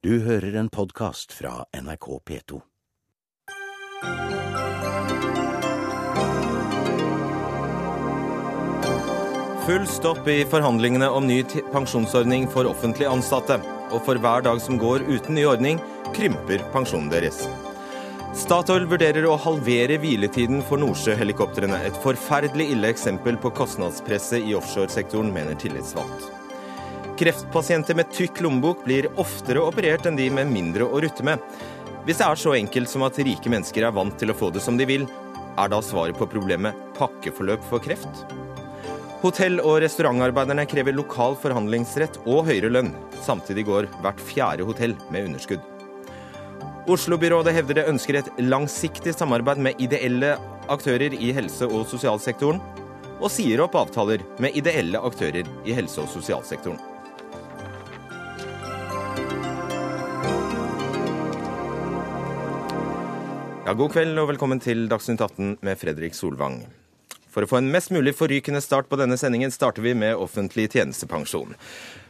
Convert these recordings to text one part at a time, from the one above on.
Du hører en podkast fra NRK P2. Full stopp i forhandlingene om ny pensjonsordning for offentlig ansatte. Og for hver dag som går uten ny ordning, krymper pensjonen deres. Statoil vurderer å halvere hviletiden for Nordsjø-helikoptrene. Et forferdelig ille eksempel på kostnadspresset i offshoresektoren, mener tillitsvalgt. Kreftpasienter med tykk lommebok blir oftere operert enn de med mindre å rutte med. Hvis det er så enkelt som at rike mennesker er vant til å få det som de vil, er da svaret på problemet pakkeforløp for kreft? Hotell- og restaurantarbeiderne krever lokal forhandlingsrett og høyere lønn. Samtidig går hvert fjerde hotell med underskudd. Oslo-byrådet hevder det ønsker et langsiktig samarbeid med ideelle aktører i helse- og sosialsektoren, og sier opp avtaler med ideelle aktører i helse- og sosialsektoren. Ja, god kveld og velkommen til Dagsnytt 18 med Fredrik Solvang. For å få en mest mulig forrykende start på denne sendingen, starter vi med offentlig tjenestepensjon.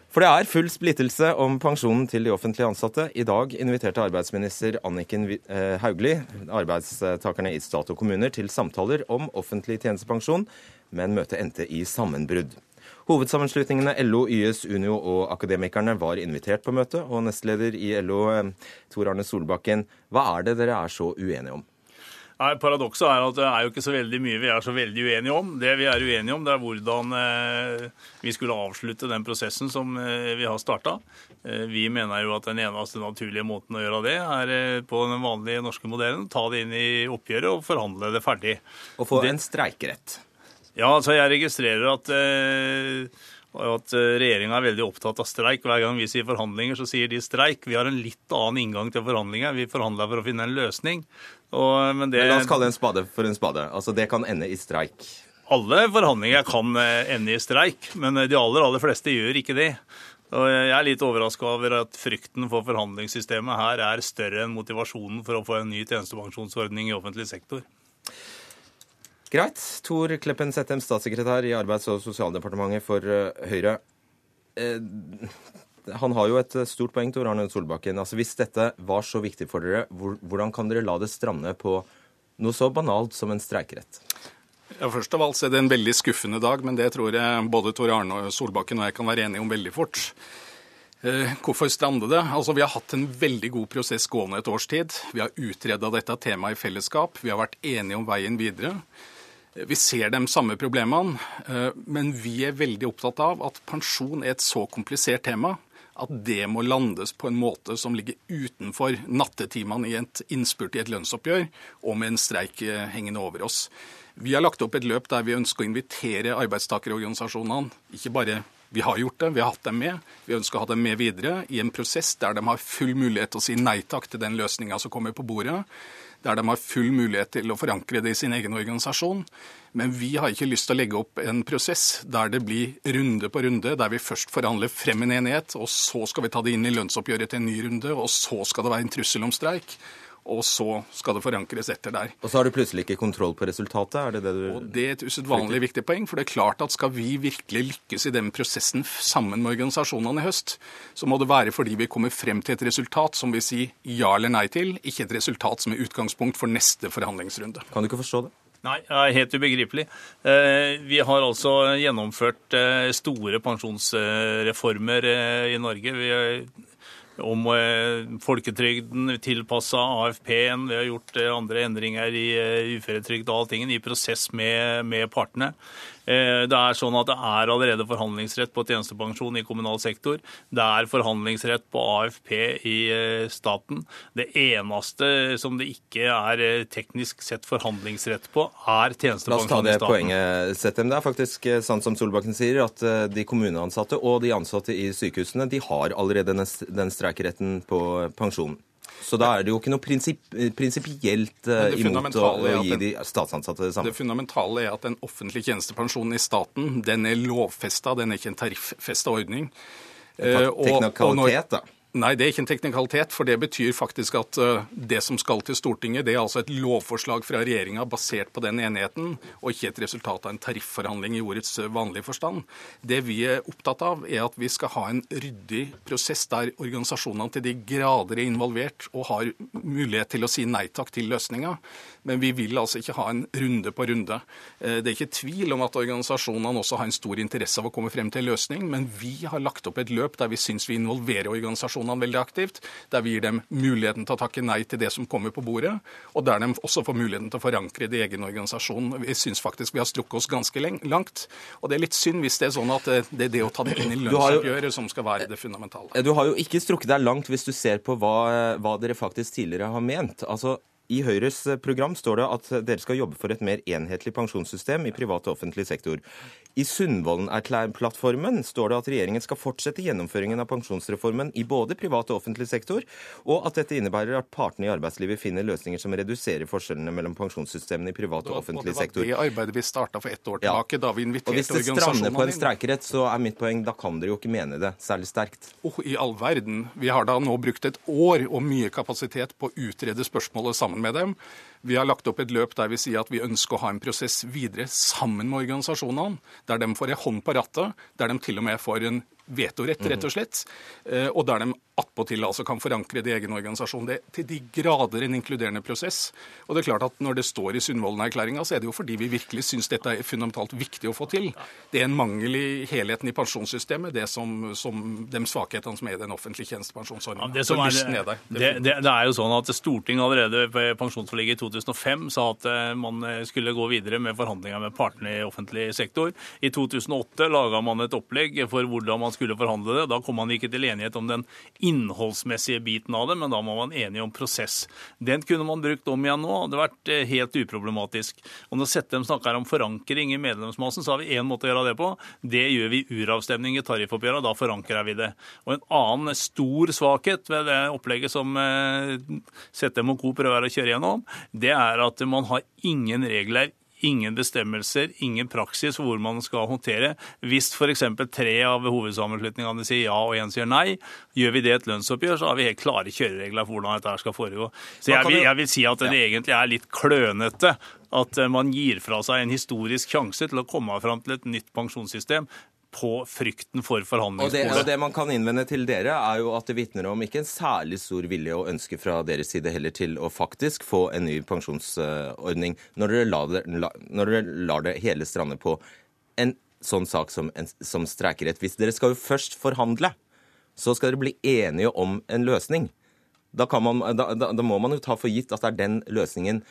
For det er full splittelse om pensjonen til de offentlig ansatte. I dag inviterte arbeidsminister Anniken eh, Hauglie arbeidstakerne i stat og kommuner til samtaler om offentlig tjenestepensjon, men møtet endte i sammenbrudd. Hovedsammenslutningene LO, YS, Unio og Akademikerne var invitert på møtet, og nestleder i LO, eh, Tor Arne Solbakken, hva er det dere er så uenige om? Nei, Paradokset er at det er jo ikke så veldig mye vi er så veldig uenige om. Det vi er uenige om, det er hvordan eh, vi skulle avslutte den prosessen som eh, vi har starta. Vi mener jo at den eneste naturlige måten å gjøre det, er på den vanlige norske modellen. Ta det inn i oppgjøret og forhandle det ferdig. Og få en streikerett. Ja, altså jeg registrerer at, eh, at regjeringa er veldig opptatt av streik. Hver gang vi sier forhandlinger, så sier de streik. Vi har en litt annen inngang til forhandlinger. Vi forhandler for å finne en løsning. Og, men det, Men la oss kalle en spade for en spade. Altså, Det kan ende i streik. Alle forhandlinger kan eh, ende i streik, men eh, de aller, aller fleste gjør ikke det. Og jeg er litt overraska over at frykten for forhandlingssystemet her er større enn motivasjonen for å få en ny tjenestepensjonsordning i offentlig sektor. Greit. Tor Kleppen Settem, statssekretær i Arbeids- og sosialdepartementet for eh, Høyre. Eh, han har jo et eh, stort poeng, Tor Arne Solbakken. Altså, hvis dette var så viktig for dere, hvor- hvordan kan dere la det strande på noe så banalt som en streikerett? Ja, Først av alt så er det en veldig skuffende dag, men det tror jeg både Tor Arne Solbakken og jeg kan være enige om veldig fort. Hvorfor strande det? Altså, Vi har hatt en veldig god prosess gående et års tid. Vi har utreda dette temaet i fellesskap. Vi har vært enige om veien videre. Vi ser de samme problemene, eh, men vi er veldig opptatt av at pensjon er et så komplisert tema at det må landes på en måte som ligger utenfor nattetimene i et innspurt i et lønnsoppgjør, og med en streik eh, hengende over oss. Vi har lagt opp et løp der vi ønsker å invitere arbeidstakerorganisasjonene. Ikke bare vi har gjort det, vi har hatt dem med. Vi ønsker å ha dem med videre i en prosess der de har full mulighet til å si nei takk til den løsninga som kommer på bordet. Der de har full mulighet til å forankre det i sin egen organisasjon. Men vi har ikke lyst til å legge opp en prosess der det blir runde på runde, der vi først forhandler frem en enighet, og så skal vi ta det inn i lønnsoppgjøret til en ny runde, og så skal det være en trussel om streik. Og så skal det forankres etter der. Og så har du plutselig ikke kontroll på resultatet? Er det det du Og Det er et usedvanlig viktig poeng. For det er klart at skal vi virkelig lykkes i den prosessen sammen med organisasjonene i høst, så må det være fordi vi kommer frem til et resultat som vi sier ja eller nei til, ikke et resultat som er utgangspunkt for neste forhandlingsrunde. Kan du ikke forstå det? Nei, det er helt ubegripelig. Eh, Vi har altså gjennomført eh, store pensjonsreformer eh, i Norge. Vi om eh, folketrygden, tilpassa AFP-en, vi har gjort eh, andre endringer i eh, uføretrygd og alltingen i prosess med, med partene. Eh, Det er sånn at det er allerede forhandlingsrett på tjenestepensjon i kommunal sektor. Det er forhandlingsrett på AFP i eh, staten. Det eneste som det ikke er eh, teknisk sett forhandlingsrett på, er tjenestepensjon i staten. La oss ta det poenget, Settem. Det er faktisk sant som Solbakken sier, at de kommuneansatte og de ansatte i sykehusene de har allerede den, den streikeretten på pensjon. Så da er det jo ikke noe prinsipp- prinsipielt eh, imot å, å gi de statsansatte det samme. Det fundamentale er at den offentlige tjenestepensjonen i staten den er lovfesta, den er ikke en tariffesta ordning. Teknokalitet når- Teknikalitet, da. Nei, det er ikke en teknikalitet. For det betyr faktisk at uh, det som skal til Stortinget, det er altså et lovforslag fra regjeringa basert på den enigheten, og ikke et resultat av en tarifforhandling i ordets uh, vanlige forstand. Det vi er opptatt av, er at vi skal ha en ryddig prosess der organisasjonene til de grader er involvert og har mulighet til å si nei takk til løsninga. Men vi vil altså ikke ha en runde på runde. Uh, det er ikke tvil om at organisasjonene også har en stor interesse av å komme frem til en løsning, men vi har lagt opp et løp der vi syns vi involverer organisasjonene organisasjonene veldig aktivt, der vi gir dem muligheten til å takke nei til det som kommer på bordet, og der de også får muligheten til å forankre det i egen organisasjon. Vi syns faktisk vi har strukket oss ganske langt. Og det er litt synd hvis det er sånn at det er det å ta det inn i lønnsoppgjøret som skal være det fundamentale. Du har jo ikke strukket deg langt hvis du ser på hva, hva dere faktisk tidligere har ment. Altså, i Høyres program står det at dere skal jobbe for et mer enhetlig pensjonssystem i privat og offentlig sektor. I Sundvolden-plattformen står det at regjeringen skal fortsette gjennomføringen av pensjonsreformen i både privat og offentlig sektor, og at dette innebærer at partene i arbeidslivet finner løsninger som reduserer forskjellene mellom pensjonssystemene i privat og offentlig sektor. Det var det arbeidet vi starta for ett år tilbake, ja. da vi inviterte organisasjonene inn. Og Hvis det strander på en streikerett, så er mitt poeng da kan dere jo ikke mene det særlig sterkt. Oh, I all verden. Vi har da nå brukt et år og mye kapasitet på å utrede spørsmålet sammen med dem. Vi har lagt opp et løp der vi sier at vi ønsker å ha en prosess videre sammen med organisasjonene, der de får en hånd på rattet, der de til og med får en vetorett, rett og slett. Eh, og der de attpåtil altså kan forankre det i egen organisasjon. Det er til de grader en inkluderende prosess. Og det er klart at Når det står i Sundvolden-erklæringa, så er det jo fordi vi virkelig syns dette er fundamentalt viktig å få til. Det er en mangel i helheten i pensjonssystemet, det som, som de svakhetene som er i den offentlige tjenestepensjonsordninga. Ja, det, det, det, det, er jo sånn at Stortinget allerede ved pensjonsforliket i 2005 sa at eh, man skulle gå videre med forhandlinger med partene i offentlig sektor. I 2008 laga man et opplegg for hvordan man skulle skulle forhandle det. Da kom man ikke til enighet om den innholdsmessige biten av det, men da må man enig om prosess. Den kunne man brukt om igjen nå. Det hadde vært eh, helt uproblematisk. Og når Settem snakker om forankring i medlemsmassen, så har vi én måte å gjøre det på. Det gjør vi i uravstemning i tariffoppgjøret, da forankrer vi det. Og en annen stor svakhet ved det opplegget som eh, Settem og Co. prøver å kjøre gjennom, det er at man har ingen regler ingen bestemmelser, ingen praksis for hvor man skal håndtere. Hvis f.eks. tre av hovedsammenslutningene sier ja og én sier nei, gjør vi det et lønnsoppgjør, så har vi helt klare kjøreregler for hvordan dette skal foregå. Så jeg vil, jeg vil si at det egentlig er litt klønete at man gir fra seg en historisk sjanse til å komme fram til et nytt pensjonssystem på frykten for forhandlingsbordet. Og det, og det man kan innvende til dere, er jo at det vitner om ikke en særlig stor vilje og ønske fra deres side heller til å faktisk få en ny pensjonsordning, når dere lar det, når dere lar det hele strande på en sånn sak som, en, som streikerett. Hvis dere skal jo først forhandle, så skal dere bli enige om en løsning. Da, man, da, da, da, må man jo ta for gitt at det er den løsningen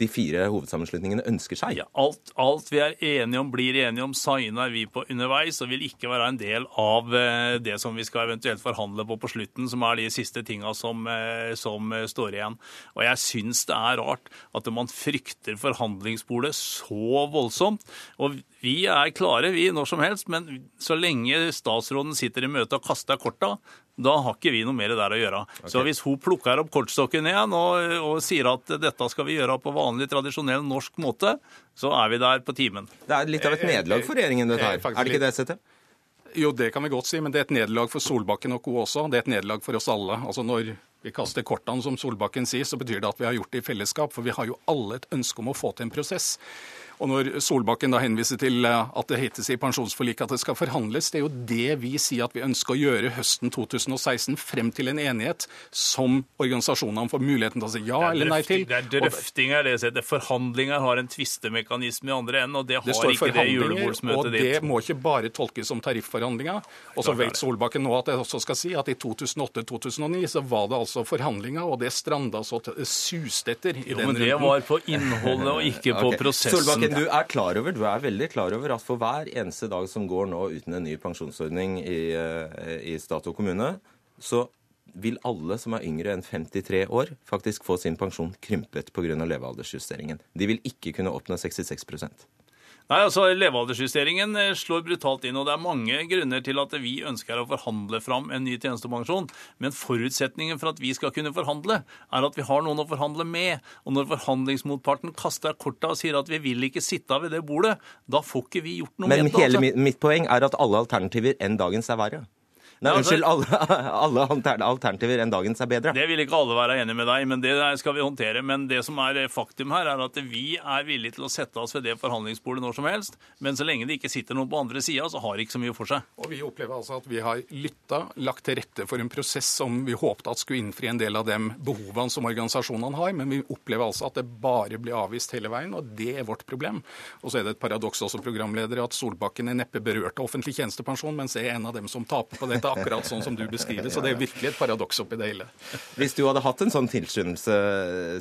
de fire hovedsammenslutningene ønsker seg. Ja, alt, alt, vi er enige om, blir enige om, signer vi på underveis og vil ikke være en del av eh, det som vi skal eventuelt forhandle på på slutten, som er de siste tinga som, eh, som står igjen. Og jeg syns det er rart at man frykter forhandlingsbordet så voldsomt. Og vi er klare, vi, når som helst, men så lenge statsråden sitter i møte og kaster korta, da har ikke vi noe mer der å gjøre. Okay. Så hvis hun plukker opp kortstokken igjen og, og, sier at dette skal vi gjøre på vanlig, tradisjonell norsk måte, så er vi der på timen. Det er litt av et nederlag for regjeringen, dette her. Er det ikke det, Sette? Jo, det kan vi godt si, men det er et nederlag for Solbakken og co. også. Det er et nederlag for oss alle. Altså Når vi kaster kortene, som Solbakken sier, så betyr det at vi har gjort det i fellesskap. For vi har jo alle et ønske om å få til en prosess. Og når Solbakken da henviser til eh, at det hetes i pensjonsforliket at det skal forhandles, det er jo det vi sier at vi ønsker å gjøre høsten 2016, frem til en enighet som organisasjonene får muligheten til å si ja eller nei til. Det er drøftinger, det er forhandlinger har en tvistemekanisme i andre enden, og det har det ikke det julebordsmøtet ditt. Og det må ikke bare tolkes som tarifforhandlinger. Og så vet Solbakken nå at jeg også skal si at i 2008-2009 så var det altså forhandlinger, og det stranda så suste etter i jo, den runden. Men det var på innholdet og ikke på okay. prosessen. Solbakken, du er klar over, du er veldig klar over at for hver eneste dag som går nå uten en ny pensjonsordning i, eh, i stat og kommune, så vil alle som er yngre enn 53 år, faktisk få sin pensjon krympet pga. levealdersjusteringen. De vil ikke kunne oppnå 66 Nei, altså Levealdersjusteringen eh, slår brutalt inn. og Det er mange grunner til at vi ønsker å forhandle fram en ny tjenestepensjon. Men forutsetningen for at vi skal kunne forhandle, er at vi har noen å forhandle med. Og når forhandlingsmotparten kaster korta og sier at vi vil ikke sitte ved det bordet, da får ikke vi gjort noe men med det. Men hele altså. mitt poeng er at alle alternativer enn dagens er verre. Nei, unnskyld, alle, alle alternativer enn dagens er bedre. Det vil ikke alle være enig med deg, men det skal vi håndtere. Men det som er faktum her, er at vi er villige til å sette oss ved det forhandlingsbordet når som helst. Men så lenge det ikke sitter noen på andre sida, så har det ikke så mye for seg. Og vi opplever altså at vi har lytta, lagt til rette for en prosess som vi håpte at skulle innfri en del av de behovene som organisasjonene har. Men vi opplever altså at det bare blir avvist hele veien, og det er vårt problem. Og så er det et paradoks også, programleder, at Solbakken er neppe berørt av offentlig tjenestepensjon, mens jeg er en av dem som taper på dette akkurat sånn som du beskriver. Så det er virkelig et paradoks oppi det hele. Hvis du hadde hatt en sånn tilskyndelse,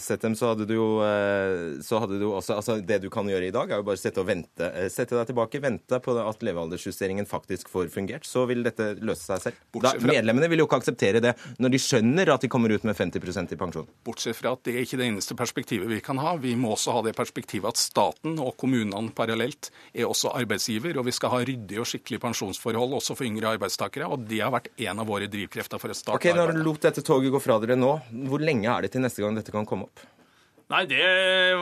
Settem, så hadde du jo eh, så hadde du også, altså Det du kan gjøre i dag, er jo bare sette, og vente, eh, sette deg tilbake, vente på at levealdersjusteringen faktisk får fungert. Så vil dette løse seg selv. Da, medlemmene vil jo ikke akseptere det når de skjønner at de kommer ut med 50% i pensjon. Bortsett fra at det er ikke det eneste perspektivet vi kan ha. Vi må også ha det perspektivet at staten og kommunene parallelt er også arbeidsgiver, og vi skal ha ryddige og skikkelige pensjonsforhold også for yngre arbeidstakere. og Det har vært en av våre drivkrefter for å starte okay, Når du lot dette toget gå fra dere nå, hvor lenge er det til neste gang dette kan komme opp? Nei, det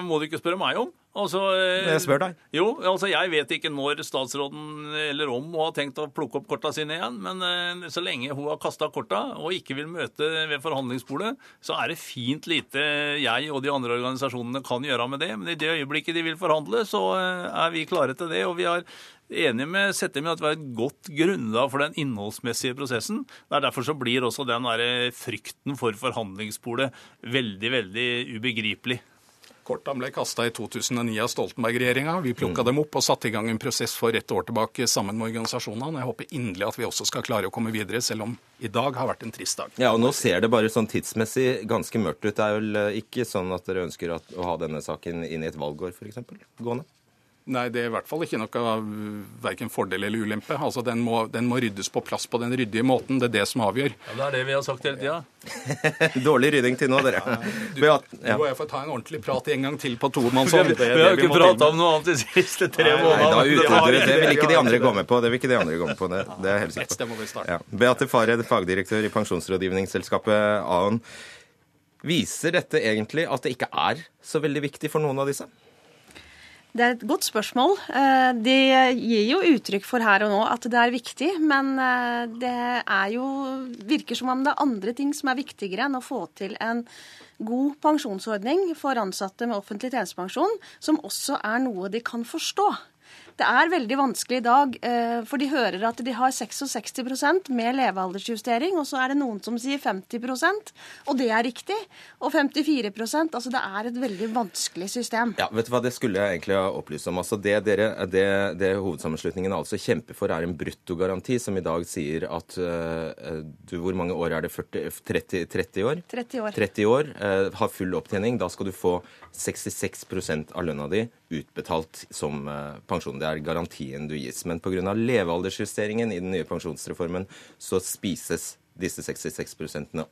må du ikke spørre meg om. Altså, jeg spør deg. Jo, altså jeg vet ikke når statsråden eller om hun har tenkt å plukke opp korta sine igjen. Men eh, så lenge hun har kasta korta og ikke vil møte ved forhandlingsbordet, så er det fint lite jeg og de andre organisasjonene kan gjøre med det. Men i det øyeblikket de vil forhandle, så eh, er vi klare til det. Og vi har enig med Settem i at vi har et godt grunnlag for den innholdsmessige prosessen. Det er Derfor så blir også den der frykten for forhandlingsbordet veldig, veldig ubegripelig. Kortene ble kasta i 2009 av Stoltenberg-regjeringa. Vi plukka mm. dem opp og satte i gang en prosess for et år tilbake sammen med organisasjonene. Jeg håper inderlig at vi også skal klare å komme videre, selv om i dag har vært en trist dag. Ja, og Nå ser det bare sånn tidsmessig ganske mørkt ut. Det er vel eh, ikke sånn at dere ønsker å ha denne saken inn i et valgår, f.eks.? Gående? Nei, det er i hvert fall ikke noe verken fordel eller ulempe. Altså, den må, den må, ryddes på plass på den ryddige måten. Det er det som avgjør. Ja, Det er det vi har sagt hele tida. Dårlig rydding til nå, dere. Du, ja. du og jeg får ta en ordentlig prat en gang til på tomannshånd. Vi, vi har ikke prata om noe annet de siste tre månedene. Det, det, det, vil ikke de andre gå med på. Det vil ikke de andre gå med på. Det, det er helt sikkert. Ja. Beate Fared, fagdirektør i pensjonsrådgivningsselskapet Aon. Viser dette egentlig at det ikke er så veldig viktig for noen av disse? Det er et godt spørsmål. Det de gir jo uttrykk for her og nå at det er viktig, men eh, det er jo virker som om det er andre ting som er viktigere enn å få til en god pensjonsordning for ansatte med offentlig tjenestepensjon, som også er noe de kan forstå. Det er veldig vanskelig i dag, eh, for de hører at de har 66% med levealdersjustering, og så er det noen som sier 50% og det er riktig. Og 54% Altså det er et veldig vanskelig system. Ja, vet du hva, Det skulle jeg egentlig opplyse om. Altså det, dere, det, det hovedsammenslutningen altså kjemper for, er en bruttogaranti som i dag sier at uh, du, Hvor mange år er det? 40, 30, 30 år? 30 år. 30 år uh, har full opptjening. Da skal du få 66 av lønna di utbetalt som uh, pensjon. Det er garantien du gis. Men pga. levealdersjusteringen i den nye pensjonsreformen så spises disse 66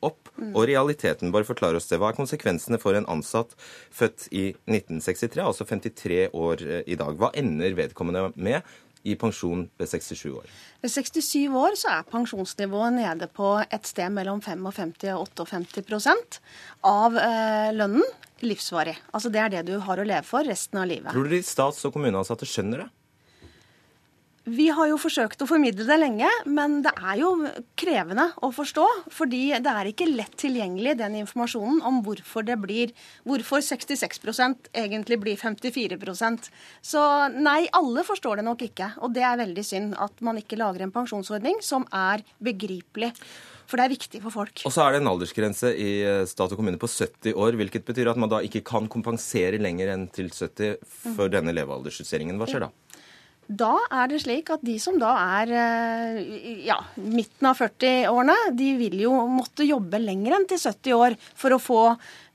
opp. Mm. Og realiteten, bare forklar oss det. Hva er konsekvensene for en ansatt født i 1963, altså 53 år eh, i dag? Hva ender vedkommende med i pensjon ved 67 år? Ved 67 år så er pensjonsnivået nede på et sted mellom 55 og 58% av eh, lønnen livsvarig. Altså Det er det du har å leve for resten av livet. Tror du de stats- og kommuneansatte skjønner det? Vi har jo forsøkt å formidle det lenge, men det er jo krevende å forstå. Fordi det er ikke lett tilgjengelig den informasjonen om hvorfor det blir Hvorfor 66% egentlig blir 54% Så nei, alle forstår det nok ikke. Og det er veldig synd at man ikke lager en pensjonsordning som er begripelig. For det er viktig for folk. Og så er det en aldersgrense i eh, stat og kommune på 70 år, hvilket betyr at man da ikke kan kompensere lenger enn til 70 for denne levealdersjusteringen. Hva skjer da? Da er det slik at de som da er eh, ja, midten av 40-årene, de vil jo måtte jobbe lenger enn til 70 år for å få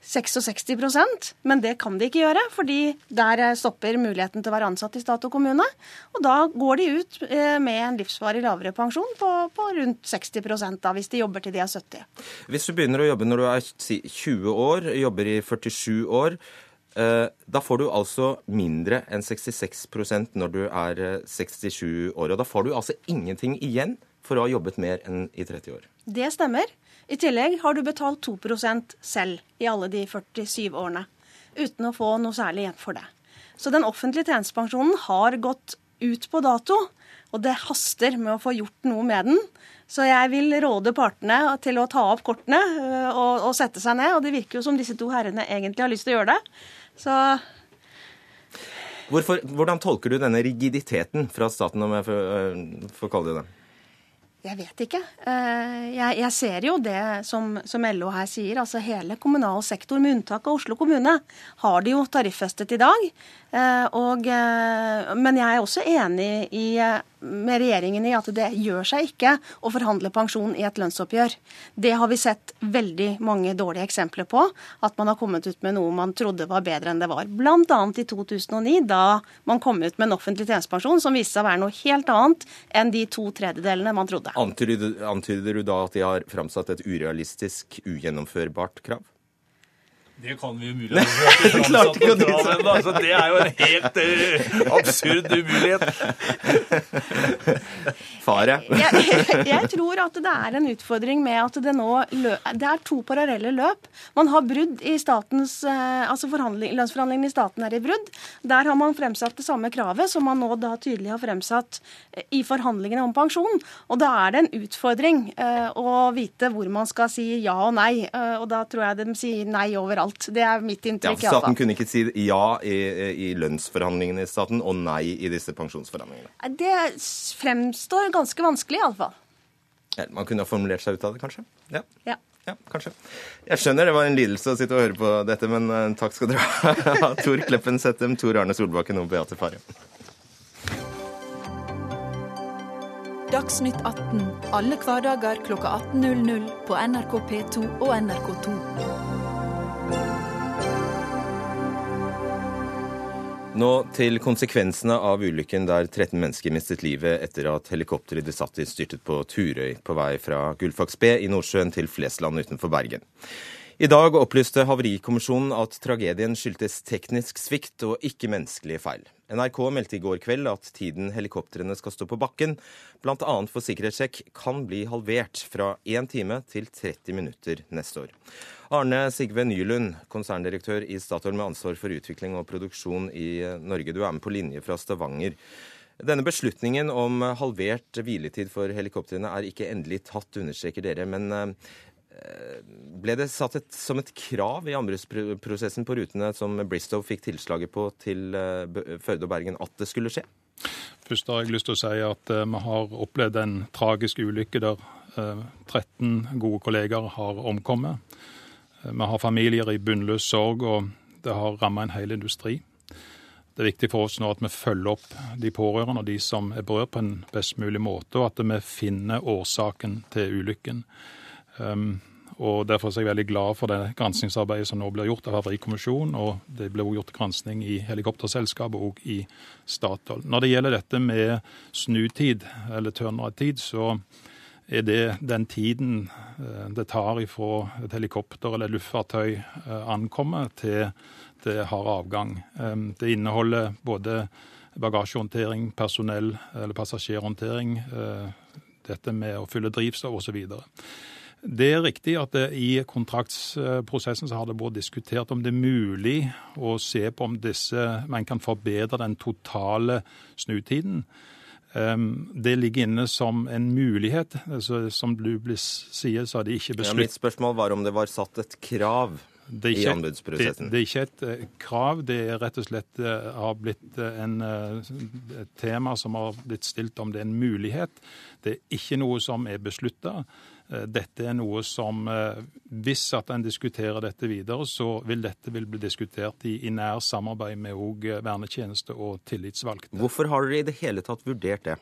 66% men det kan de ikke gjøre, fordi der eh, stopper muligheten til å være ansatt i stat og kommune. Og da går de ut eh, med en livsvarig lavere pensjon på, på rundt 60% da, hvis de jobber til de er 70. Hvis du begynner å jobbe når du er 20 år, jobber i 47 år, da får du altså mindre enn 66% når du er 67 eh, år. Og da får du altså ingenting igjen for å ha jobbet mer enn i 30 år. Det stemmer. I tillegg har du betalt 2% selv i alle de 47 årene. Uten å få noe særlig igjen for det. Så den offentlige tjenestepensjonen har gått ut på dato. Og det haster med å få gjort noe med den. Så jeg vil råde partene til å ta opp kortene øh, og, og sette seg ned. Og det virker jo som disse to herrene egentlig har lyst til å gjøre det. Så Hvorfor, hvordan tolker du denne rigiditeten fra staten, om jeg får, øh, får kalle det det? Jeg vet ikke. Eh, Jeg, jeg ser jo det som, som LO her sier. altså Hele kommunal sektor, med unntak av Oslo kommune, har de jo tariffestet i dag. Eh, Og, eh, men jeg er også enig i, med regjeringen i at det gjør seg ikke å forhandle pensjon i et lønnsoppgjør. Det har vi sett veldig mange dårlige eksempler på. At man har kommet ut med noe man trodde var bedre enn det var. Bl.a. i 2009, da man kom ut med en offentlig tjenestepensjon som viste seg å være noe helt annet enn de to tredjedelene man trodde. Antyder, du da at de har framsatt et urealistisk, ugjennomførbart krav? Det kan vi umulig ha framsatt Klarte ikke å noe den ennå. Altså, det er jo en helt uh, absurd umulighet. Fare. jeg, jeg tror at det er en utfordring med at det nå lø, Det er to parallelle løp. Man har brudd i statens eh, Altså forhandling, lønnsforhandlingene i staten er i brudd. Der har man fremsatt det samme kravet som man nå da tydelig har fremsatt eh, i forhandlingene om pensjon. Og da er det en utfordring uh, å vite hvor man skal si ja og nei. Uh, og da tror jeg de sier nei overalt. Det er mitt inntrykk. Ja, Staten kunne ikke si ja i, i lønnsforhandlingene i staten og nei i disse pensjonsforhandlingene. Det fremstår ganske vanskelig, iallfall. Ja, man kunne ha formulert seg ut av det, kanskje? Ja. Ja. Ja, kanskje. Jeg skjønner det var en lidelse å sitte og høre på dette, men eh, takk skal dere ha. Tor Kleppen Settem, Tor Arne Solbakken og Beate Farre. Dagsnytt 18 alle hverdager klokka 18.00 på NRK P2 og NRK2. Nå til konsekvensene av ulykken der 13 mennesker mistet livet etter at helikopteret de satt i styrtet på Turøy på vei fra Gullfaks B i Nordsjøen til Flesland utenfor Bergen. I dag opplyste Havarikommisjonen at tragedien skyldtes teknisk svikt og ikke menneskelige feil. NRK meldte i går kveld at tiden helikoptrene skal stå på bakken, bl.a. for sikkerhetssjekk, kan bli halvert fra 1 time til 30 minutter neste år. Arne Sigve Nylund, konserndirektør i Statoil med ansvar for utvikling og produksjon i eh, Norge. Du er med på linje fra Stavanger. Denne beslutningen om halvert hviletid for helikoptrene er ikke endelig tatt, understreker dere. Men eh, ble det satt et, som et krav i anbudsprosessen på rutene som Bristow fikk tilslaget på til eh, Førde og Bergen, at det skulle skje? Først har jeg lyst til å si at eh, vi har opplevd en tragisk ulykke der eh, 13 gode kollegaer har omkommet. Eh, Vi har familier i bunnløs sorg, og det har rammet en hel industri. Det er viktig for oss nå at vi følger opp de pårørende og de som er berørt på en best mulig måte, og at vi finner årsaken til ulykken. Um, og Derfor er jeg veldig glad for det granskingsarbeidet som nå blir gjort av Havarikommisjonen, og det ble også gjort gransking i helikopterselskapet og i Statoil. Når det gjelder dette med snutid, eller turnaround-tid, så er det den tiden eh, det tar ifra et helikopter eller et luftfartøy eh, ankommer til det har avgang. Eh, Det inneholder både bagasjehåndtering, personell- eller passasjerhåndtering, eh, dette med å fylle drivstoff osv. Det er riktig at det i kontraktsprosessen så har det vært diskutert om det er mulig å se på om disse, man kan forbedre den totale snutiden. Um, Det ligger inne som en mulighet. Altså, som du sier, så er det ikke Ja, besluttet. mitt spørsmål var om det var satt et krav Det i anbudsprosessen. Det, det er ikke et eh, krav, det er rett og slett eh, har blitt eh, en, eh, et tema som har blitt stilt om det er en mulighet. Det er ikke noe som er beslutta. Dette er noe som, eh, hvis at en diskuterer dette videre, så vil dette vil bli diskutert i, i nær samarbeid med òg vernetjeneste og tillitsvalgte. Hvorfor har dere i det hele tatt vurdert det?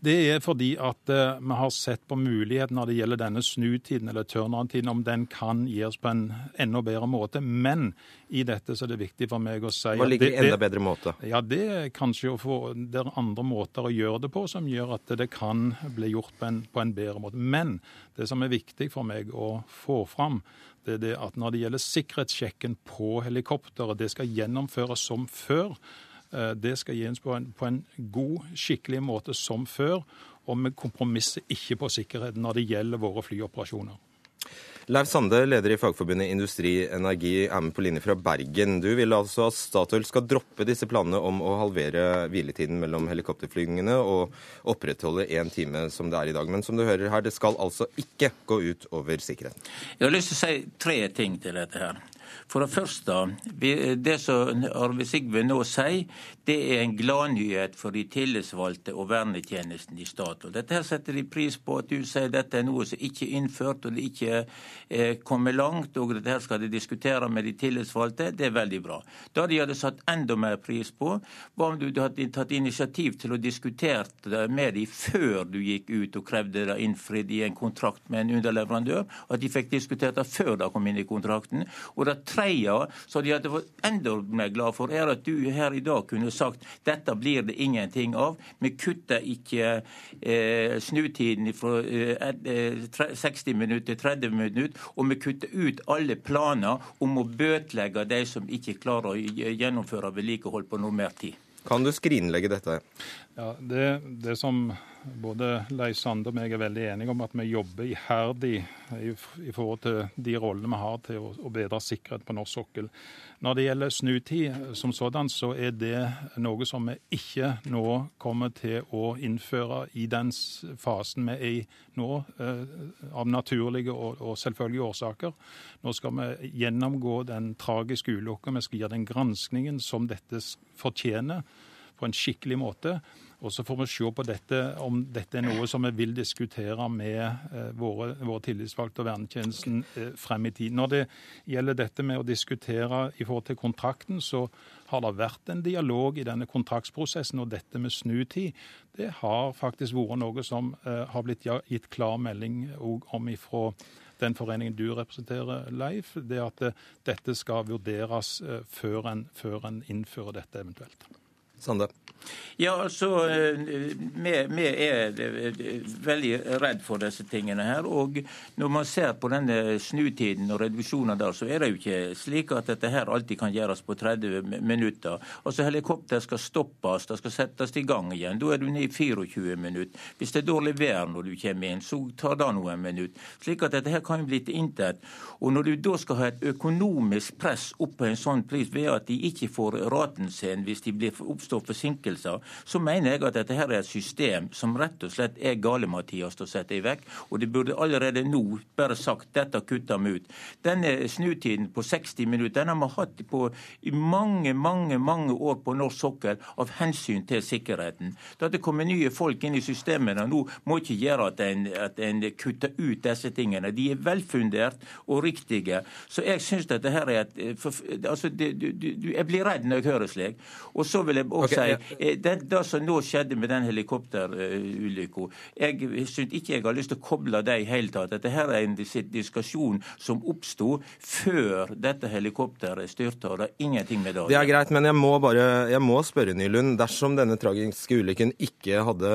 Det er fordi at eh, vi har sett på muligheten når det gjelder denne snutiden eller turnaround-tiden, om den kan gjøres på en enda bedre måte. Men i dette så er det viktig for meg å si Hva ligger i enda bedre måte? Ja, det er kanskje å få Det er andre måter å gjøre det på som gjør at det kan bli gjort på en, på en bedre måte. Men det som er viktig for meg å få fram, det er det at når det gjelder sikkerhetssjekken på helikopteret, det skal gjennomføres som før. Eh, Det skal gis på en, på en god, skikkelig måte som før. Og vi kompromisser ikke på sikkerheten når det gjelder våre flyoperasjoner. Leif Sande, leder i Fagforbundet Industri Energi, er med på linje fra Bergen. Du vil altså at Statoil skal droppe disse planene om å halvere hviletiden mellom helikopterflygingene og opprettholde én time som det er i dag. Men som du hører her, det skal altså ikke gå ut over sikkerheten. Jeg har lyst til å si tre ting til dette her. For det første, det som Arve Sigve nå sier, det er en gladnyhet for de tillitsvalgte og vernetjenesten i Statoil. Dette her setter de pris på at du sier dette er noe som ikke er innført og det ikke er kommet langt, og dette her skal de diskutere med de tillitsvalgte. Det er veldig bra. Da de hadde satt enda mer pris på, var om du hadde tatt initiativ til å diskutere det med dem før du gikk ut og krevde det innfridd i en kontrakt med en underleverandør, at de fikk diskutert det før det kom inn i kontrakten. Og det tredje som de hadde vært enda mer glad for, er at du her i dag kunne sagt dette blir det ingenting av. Vi kutter ikke eh, snutiden fra eh, 60 minutter til 30 minutter, og vi kutter ut alle planer om å bøtelegge de som ikke klarer å gjennomføre vedlikehold på noe mer tid. Kan du skrinlegge dette? Ja, det, det som både Leif Sande og meg er veldig enige om, at vi jobber iherdig i, i forhold til de rollene vi har til å, å bedre sikkerhet på norsk sokkel. Når det gjelder snutid som sådan, så er det noe som vi ikke nå kommer til å innføre i den fasen vi er i nå, eh, av naturlige og, selvfølgelige årsaker. Nå skal vi gjennomgå den tragiske ulykka. Vi skal gjøre den granskningen som dette fortjener på en skikkelig måte. Og så får vi se på dette, om dette er noe som vi vil diskutere med eh, våre, våre tillitsvalgte og vernetjenesten eh, frem i tid. Når det gjelder dette med å diskutere i forhold til kontrakten, så har det vært en dialog i denne kontraktsprosessen. Og dette med snutid, det har faktisk vært noe som eh, har blitt gitt klar melding om ifra den foreningen du representerer, Leif, det at dette skal vurderes før en, før en innfører dette eventuelt. Sande. Ja, altså, vi, vi, er veldig redd for disse tingene her. Og når man ser på denne snutiden og reduksjonen der, så er det jo ikke slik at dette her alltid kan gjøres på 30 minutter. Altså, Helikopter skal stoppes, det skal settes i gang igjen. Da er du nede i 24 minutter. Hvis det er dårlig vær når du kommer inn, så tar det noen minutter. Slik at dette her kan jo bli til intet. Og når du da skal ha et økonomisk press opp på en sånn pris ved at de ikke får raten sin hvis de blir oppstår forsinkelser, så mener jeg at dette her er et system som rett og slett er gale-Mathias å sette i vekk. Og de burde allerede nå bare sagt dette kutter vi ut. Denne snutiden på 60 minutter den har vi hatt på i mange, mange mange år på norsk sokkel av hensyn til sikkerheten. Da det kommer nye folk inn i systemene nå, må ikke gjøre at en, at en kutter ut disse tingene. De er velfundert og riktige. Så jeg syns dette her er et altså, du, du, du, Jeg blir redd når jeg hører slik. Og så vil jeg også okay, si ja. det, det, som nå skjedde med den helikopterulykka, jeg syns ikke jeg har lyst til å koble det i hele tatt. Dette her er en diskusjon som oppsto før dette helikopteret styrta. Det er ingenting med det Det er greit, men jeg må bare jeg må spørre Nylund. Dersom denne tragiske ulykken ikke hadde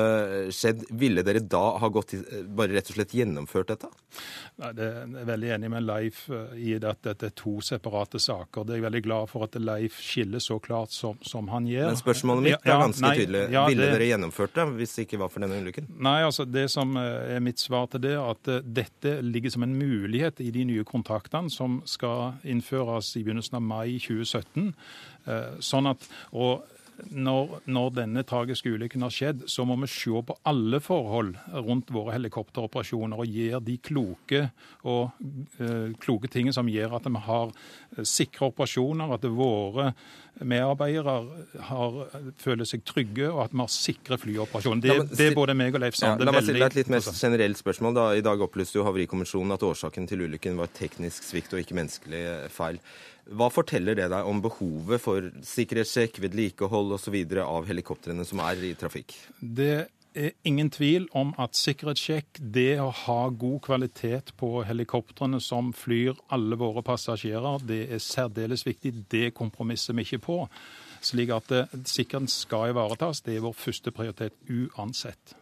skjedd, ville dere da ha gått bare rett og slett gjennomført dette? Nei, det er veldig enig med Leif eh, i at dette er to separate saker. Det er jeg veldig glad for at Leif skiller så klart som, som han gjør. Men spørsmålet mitt er ganske nei, tydelig. Ja, Ville det... dere gjennomført det hvis det ikke var for denne ulykken? Nei, altså det som eh, er mitt svar til det, at eh, dette ligger som en mulighet i de nye kontraktene som skal innføres i begynnelsen av mai 2017. Eh, sånn at, og når, når, denne tragiske ulykken har skjedd, så må vi se på alle forhold rundt våre helikopteroperasjoner og gjøre de kloke, og, uh, kloke tingene som gjør at vi har sikre operasjoner, at våre medarbeidere har, føler seg trygge, og at vi har sikre flyoperasjoner. Det, det er både meg og Leif Sande ja, La meg stille et litt mer generelt spørsmål. Da. I dag opplyste jo Havarikommisjonen at årsaken til ulykken var teknisk svikt og ikke menneskelig feil. Hva forteller det deg om behovet for sikkerhetssjekk, vedlikehold osv. av helikoptrene som er i trafikk? Det er ingen tvil om at sikkerhetssjekk, det å ha god kvalitet på helikoptrene som flyr alle våre passasjerer, det er særdeles viktig. Det kompromisser vi ikke på. Slik at eh, sikkerheten skal ivaretas. Det er vår første prioritet uansett.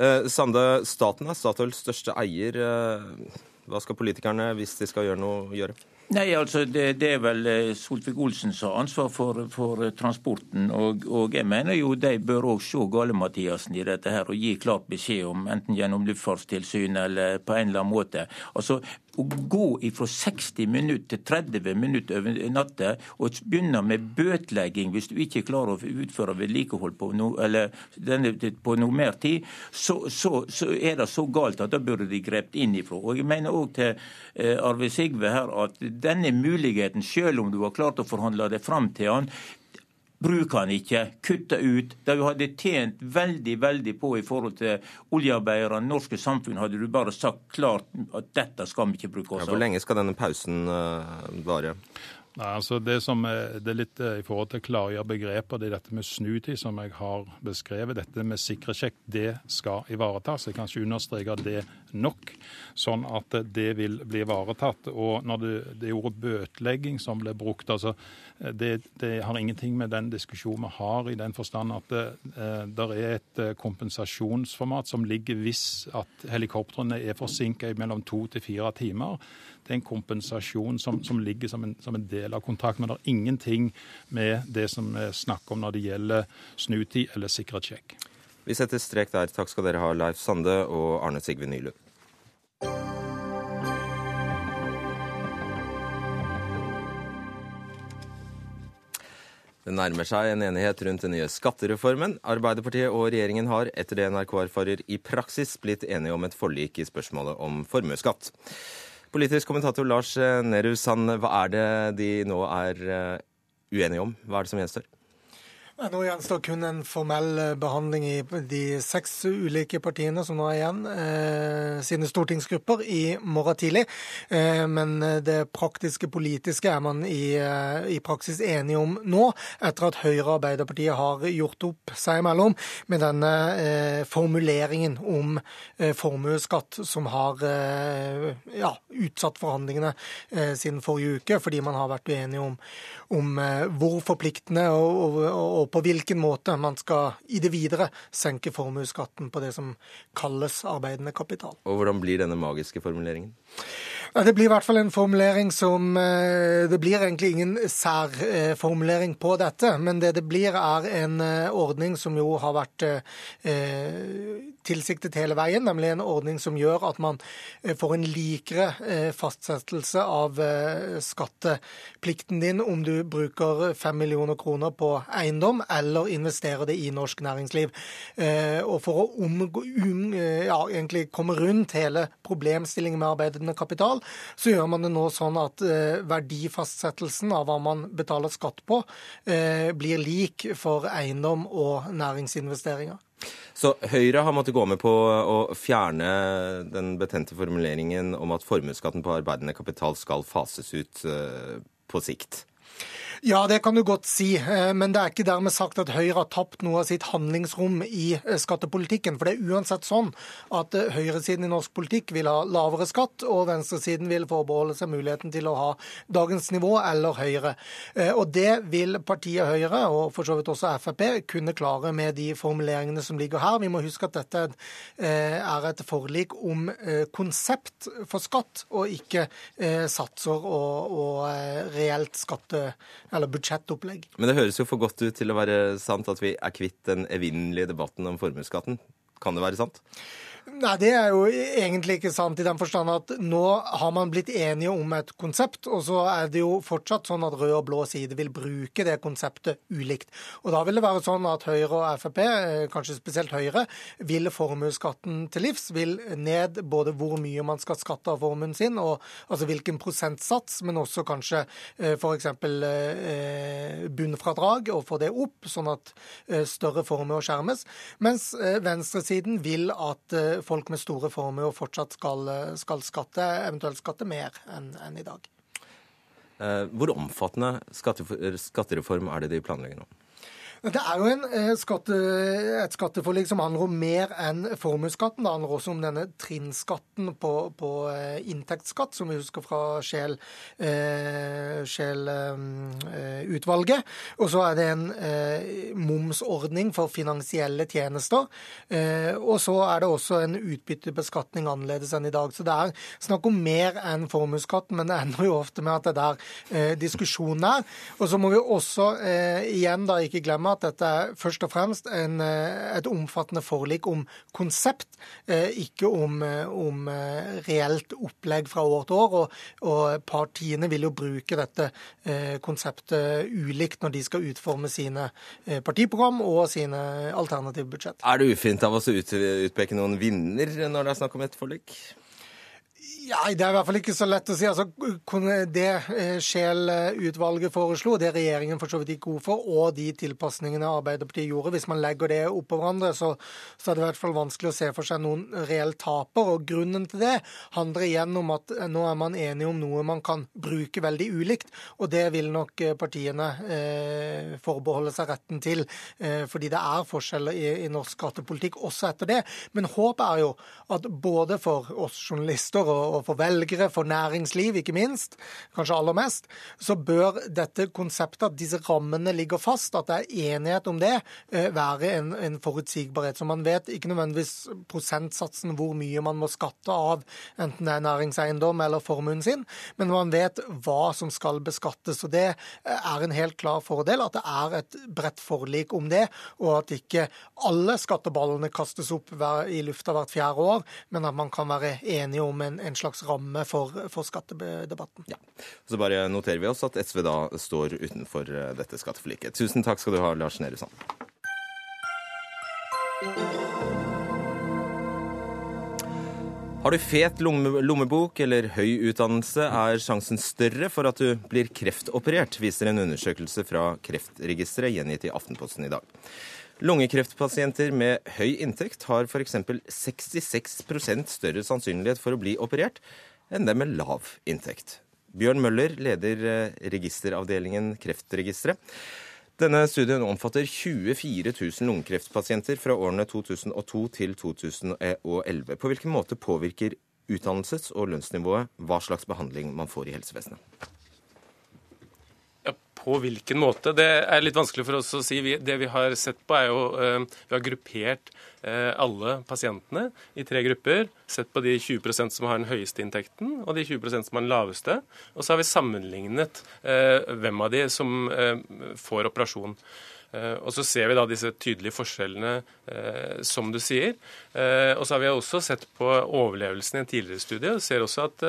Eh, Sande, staten er Statoils største eier. Eh, hva skal politikerne, hvis de skal gjøre noe, gjøre? Nei, altså det, det er vel eh, Solvik-Olsen som har ansvar for, for eh, transporten. Og, og, jeg mener jo de bør òg se Gale-Mathiassen i dette her og gi klart beskjed om, enten gjennom Luftfartstilsynet eller på en eller annen måte. Altså å gå fra 60 minutter til 30 minutter over natta og begynne med bøtelegging hvis du ikke klarer å utføre vedlikehold på, på noe mer tid, så, så, så, er det så galt at da burde de grepet inn ifra. Og jeg mener òg til eh, Arve Sigve her at denne muligheten, selv om du har klart å forhandle det fram til han, Bruk han ikke, kutter ut. Det du hadde tjent veldig veldig på i forhold til oljearbeiderne, norske samfunn, hadde du bare sagt klart at dette skal vi ikke bruke oss av. Ja, hvor lenge skal denne pausen uh, vare? Nei, altså Det som er, det er litt eh, i forhold til å klargjøre begreper, det er dette med snutid som jeg har beskrevet. Dette med sikkerhetssjekk, det skal ivaretas. Jeg kan ikke understreke det nok, sånn at det vil bli ivaretatt. Og når det, det ordet bøtelegging som ble brukt, altså det, det, har ingenting med den diskusjonen vi har, i den forstand at det, eh, det er et eh, kompensasjonsformat som ligger hvis at helikoptrene er forsinka i mellom to til fire timer. Det er en kompensasjon som, som ligger som en, som en, del av kontrakten. Men det er ingenting med det som vi snakker om når det gjelder snutid eller sikkerhetssjekk. Vi setter strek der. Takk skal dere ha, Leif Sande og Arne Sigve Nylund. Det nærmer seg en enighet rundt den nye skattereformen. Arbeiderpartiet og regjeringen har, etter det NRK erfarer, i praksis blitt enige om et forlik i spørsmålet om formuesskatt. Politisk kommentator Lars Nehru Sand, hva er det de nå er eh, uenige om? Hva er det som gjenstår? Nå gjenstår kun en formell eh, behandling i de seks ulike partiene som nå er igjen, eh, sine stortingsgrupper i morgen tidlig. Eh, men det praktiske politiske er man i, eh, i, praksis enige om nå, etter at Høyre og Arbeiderpartiet har gjort opp seg imellom med denne eh, formuleringen om eh, formuesskatt som har ja, utsatt forhandlingene siden forrige uke, fordi man har vært uenige om, om hvor forpliktende og, og, og på hvilken måte man skal i det videre senke formuesskatten på det som kalles arbeidende kapital. Og Hvordan blir denne magiske formuleringen? Det blir i hvert fall en formulering som eh, Det blir egentlig ingen særformulering på dette, men det det blir, er en eh, ordning som jo har vært eh, tilsiktet hele veien, nemlig en ordning som gjør at man får en likere fastsettelse av skatteplikten din om du bruker fem millioner kroner på eiendom eller investerer det i norsk næringsliv. Og for å omgå, um, ja, egentlig komme rundt hele problemstillingen med arbeidende kapital, så gjør man det nå sånn at eh, verdifastsettelsen av hva man betaler skatt på, eh, blir lik for eiendom og næringsinvesteringer. Så Høyre har måttet gå med på å fjerne den betente formuleringen om at formuesskatten på arbeidende kapital skal fases ut eh, på sikt? Ja, det kan du godt si. Eh, men det er ikke dermed sagt at Høyre har tapt noe av sitt handlingsrom i eh, skattepolitikken. For det er uansett sånn at eh, høyresiden i norsk politikk vil ha lavere skatt, og venstresiden vil forbeholde seg muligheten til å ha dagens nivå eller høyere. Og det vil partiet Høyre, og for så vidt også Frp, kunne klare med de formuleringene som ligger her. Vi må huske at dette er et forlik om konsept for skatt, og ikke satser og, og reelt skatte eller budsjettopplegg. Men det høres jo for godt ut til å være sant at vi er kvitt den evinnelige debatten om formuesskatten. Kan det være sant? Nei, det er jo egentlig ikke sant i den forstand at nå har man blitt enige om et konsept, og så er det jo fortsatt sånn at rød og blå side vil bruke det konseptet ulikt. Og da vil det være sånn at Høyre og Frp, eh, kanskje spesielt Høyre, vil formuesskatten til livs, vil ned både hvor mye man skal skatte av formuen sin, og altså hvilken prosentsats, men også kanskje eh, f.eks. Eh, bunnfradrag, og få det opp, sånn at større formuer skjermes. Mens venstresiden vil at folk med store formuer fortsatt skal, skal, skatte, eventuelt skatte mer enn en i dag. Eh, hvor omfattende skattereform er det de planlegger nå? Det er jo en, eh, skatte, et skatteforlik som handler om mer enn formuesskatten. Det handler også om denne trinnskatten på, på eh, inntektsskatt, som vi husker fra Scheel-utvalget. Eh, og så er det en eh, momsordning for finansielle tjenester. Eh, og så er det også en utbyttebeskatning annerledes enn i dag. Så det er snakk om mer enn formuesskatten, men det ender jo ofte med at det er der eh, diskusjonen er. Og så må vi også igjen da ikke glemme at dette er først og fremst en, et omfattende forlik om konsept, ikke om, om reelt opplegg fra år til år. Og, og partiene vil jo bruke dette konseptet ulikt når de skal utforme sine partiprogram og sine alternative budsjett. Er det ufint av oss å utpeke noen vinner når det er snakk om et forlik? Ja, Det er i hvert fall ikke så lett å si. Altså, det eh, Scheel-utvalget foreslo, det regjeringen for så vidt gikk god for, og de tilpasningene Arbeiderpartiet gjorde, hvis man legger det oppå hverandre, så, så, er det i hvert fall vanskelig å se for seg noen reell taper. og Grunnen til det handler igjen om at eh, nå er man enige om noe man kan bruke veldig ulikt, og det vil nok eh, partiene eh, forbeholde seg retten til, eh, fordi det er forskjeller i, i norsk skattepolitikk også etter det. Men håpet er jo at både for oss journalister og for velgere, for næringsliv ikke minst, kanskje aller mest, så bør dette konseptet, at disse rammene ligger fast, at det er enighet om det, eh, være en, en forutsigbarhet. Så man vet ikke nødvendigvis prosentsatsen hvor mye man må skatte av, enten det er næringseiendom eller formuen sin, men man vet hva som skal beskattes. og Det er en helt klar fordel at det er et bredt forlik om det, og at ikke alle skatteballene kastes opp i lufta hvert fjerde år, men at man kan være enige om en, en slags ramme for, for skattedebatten. Ja. Så bare noterer vi oss at SV da står utenfor eh, dette skatteforliket. Tusen takk skal du ha, Lars Nehru Sand. Har du fet lommebok eller høy utdannelse, er sjansen større for at du blir kreftoperert, viser en undersøkelse fra Kreftregisteret gjengitt i Aftenposten i dag. Lungekreftpasienter med høy inntekt har f.eks. 66% større sannsynlighet for å bli operert enn dem med lav inntekt. Bjørn Møller leder eh, registeravdelingen Kreftregisteret. Denne studien omfatter 24 000 lungekreftpasienter fra årene 2002 til 2011. På hvilken måte påvirker utdannelses- og lønnsnivået hva slags behandling man får i helsevesenet? På hvilken måte? Det er litt vanskelig for oss å si. Det vi har sett på, er jo eh, Vi har gruppert eh, alle pasientene i tre grupper. Sett på de 20% som har den høyeste inntekten, og de 20% som har den laveste. Og så har vi sammenlignet eh, hvem av de som får operasjon. Og Så ser vi da disse tydelige forskjellene, som du sier. Og så har vi også sett på overlevelsen i en tidligere studie. og ser også at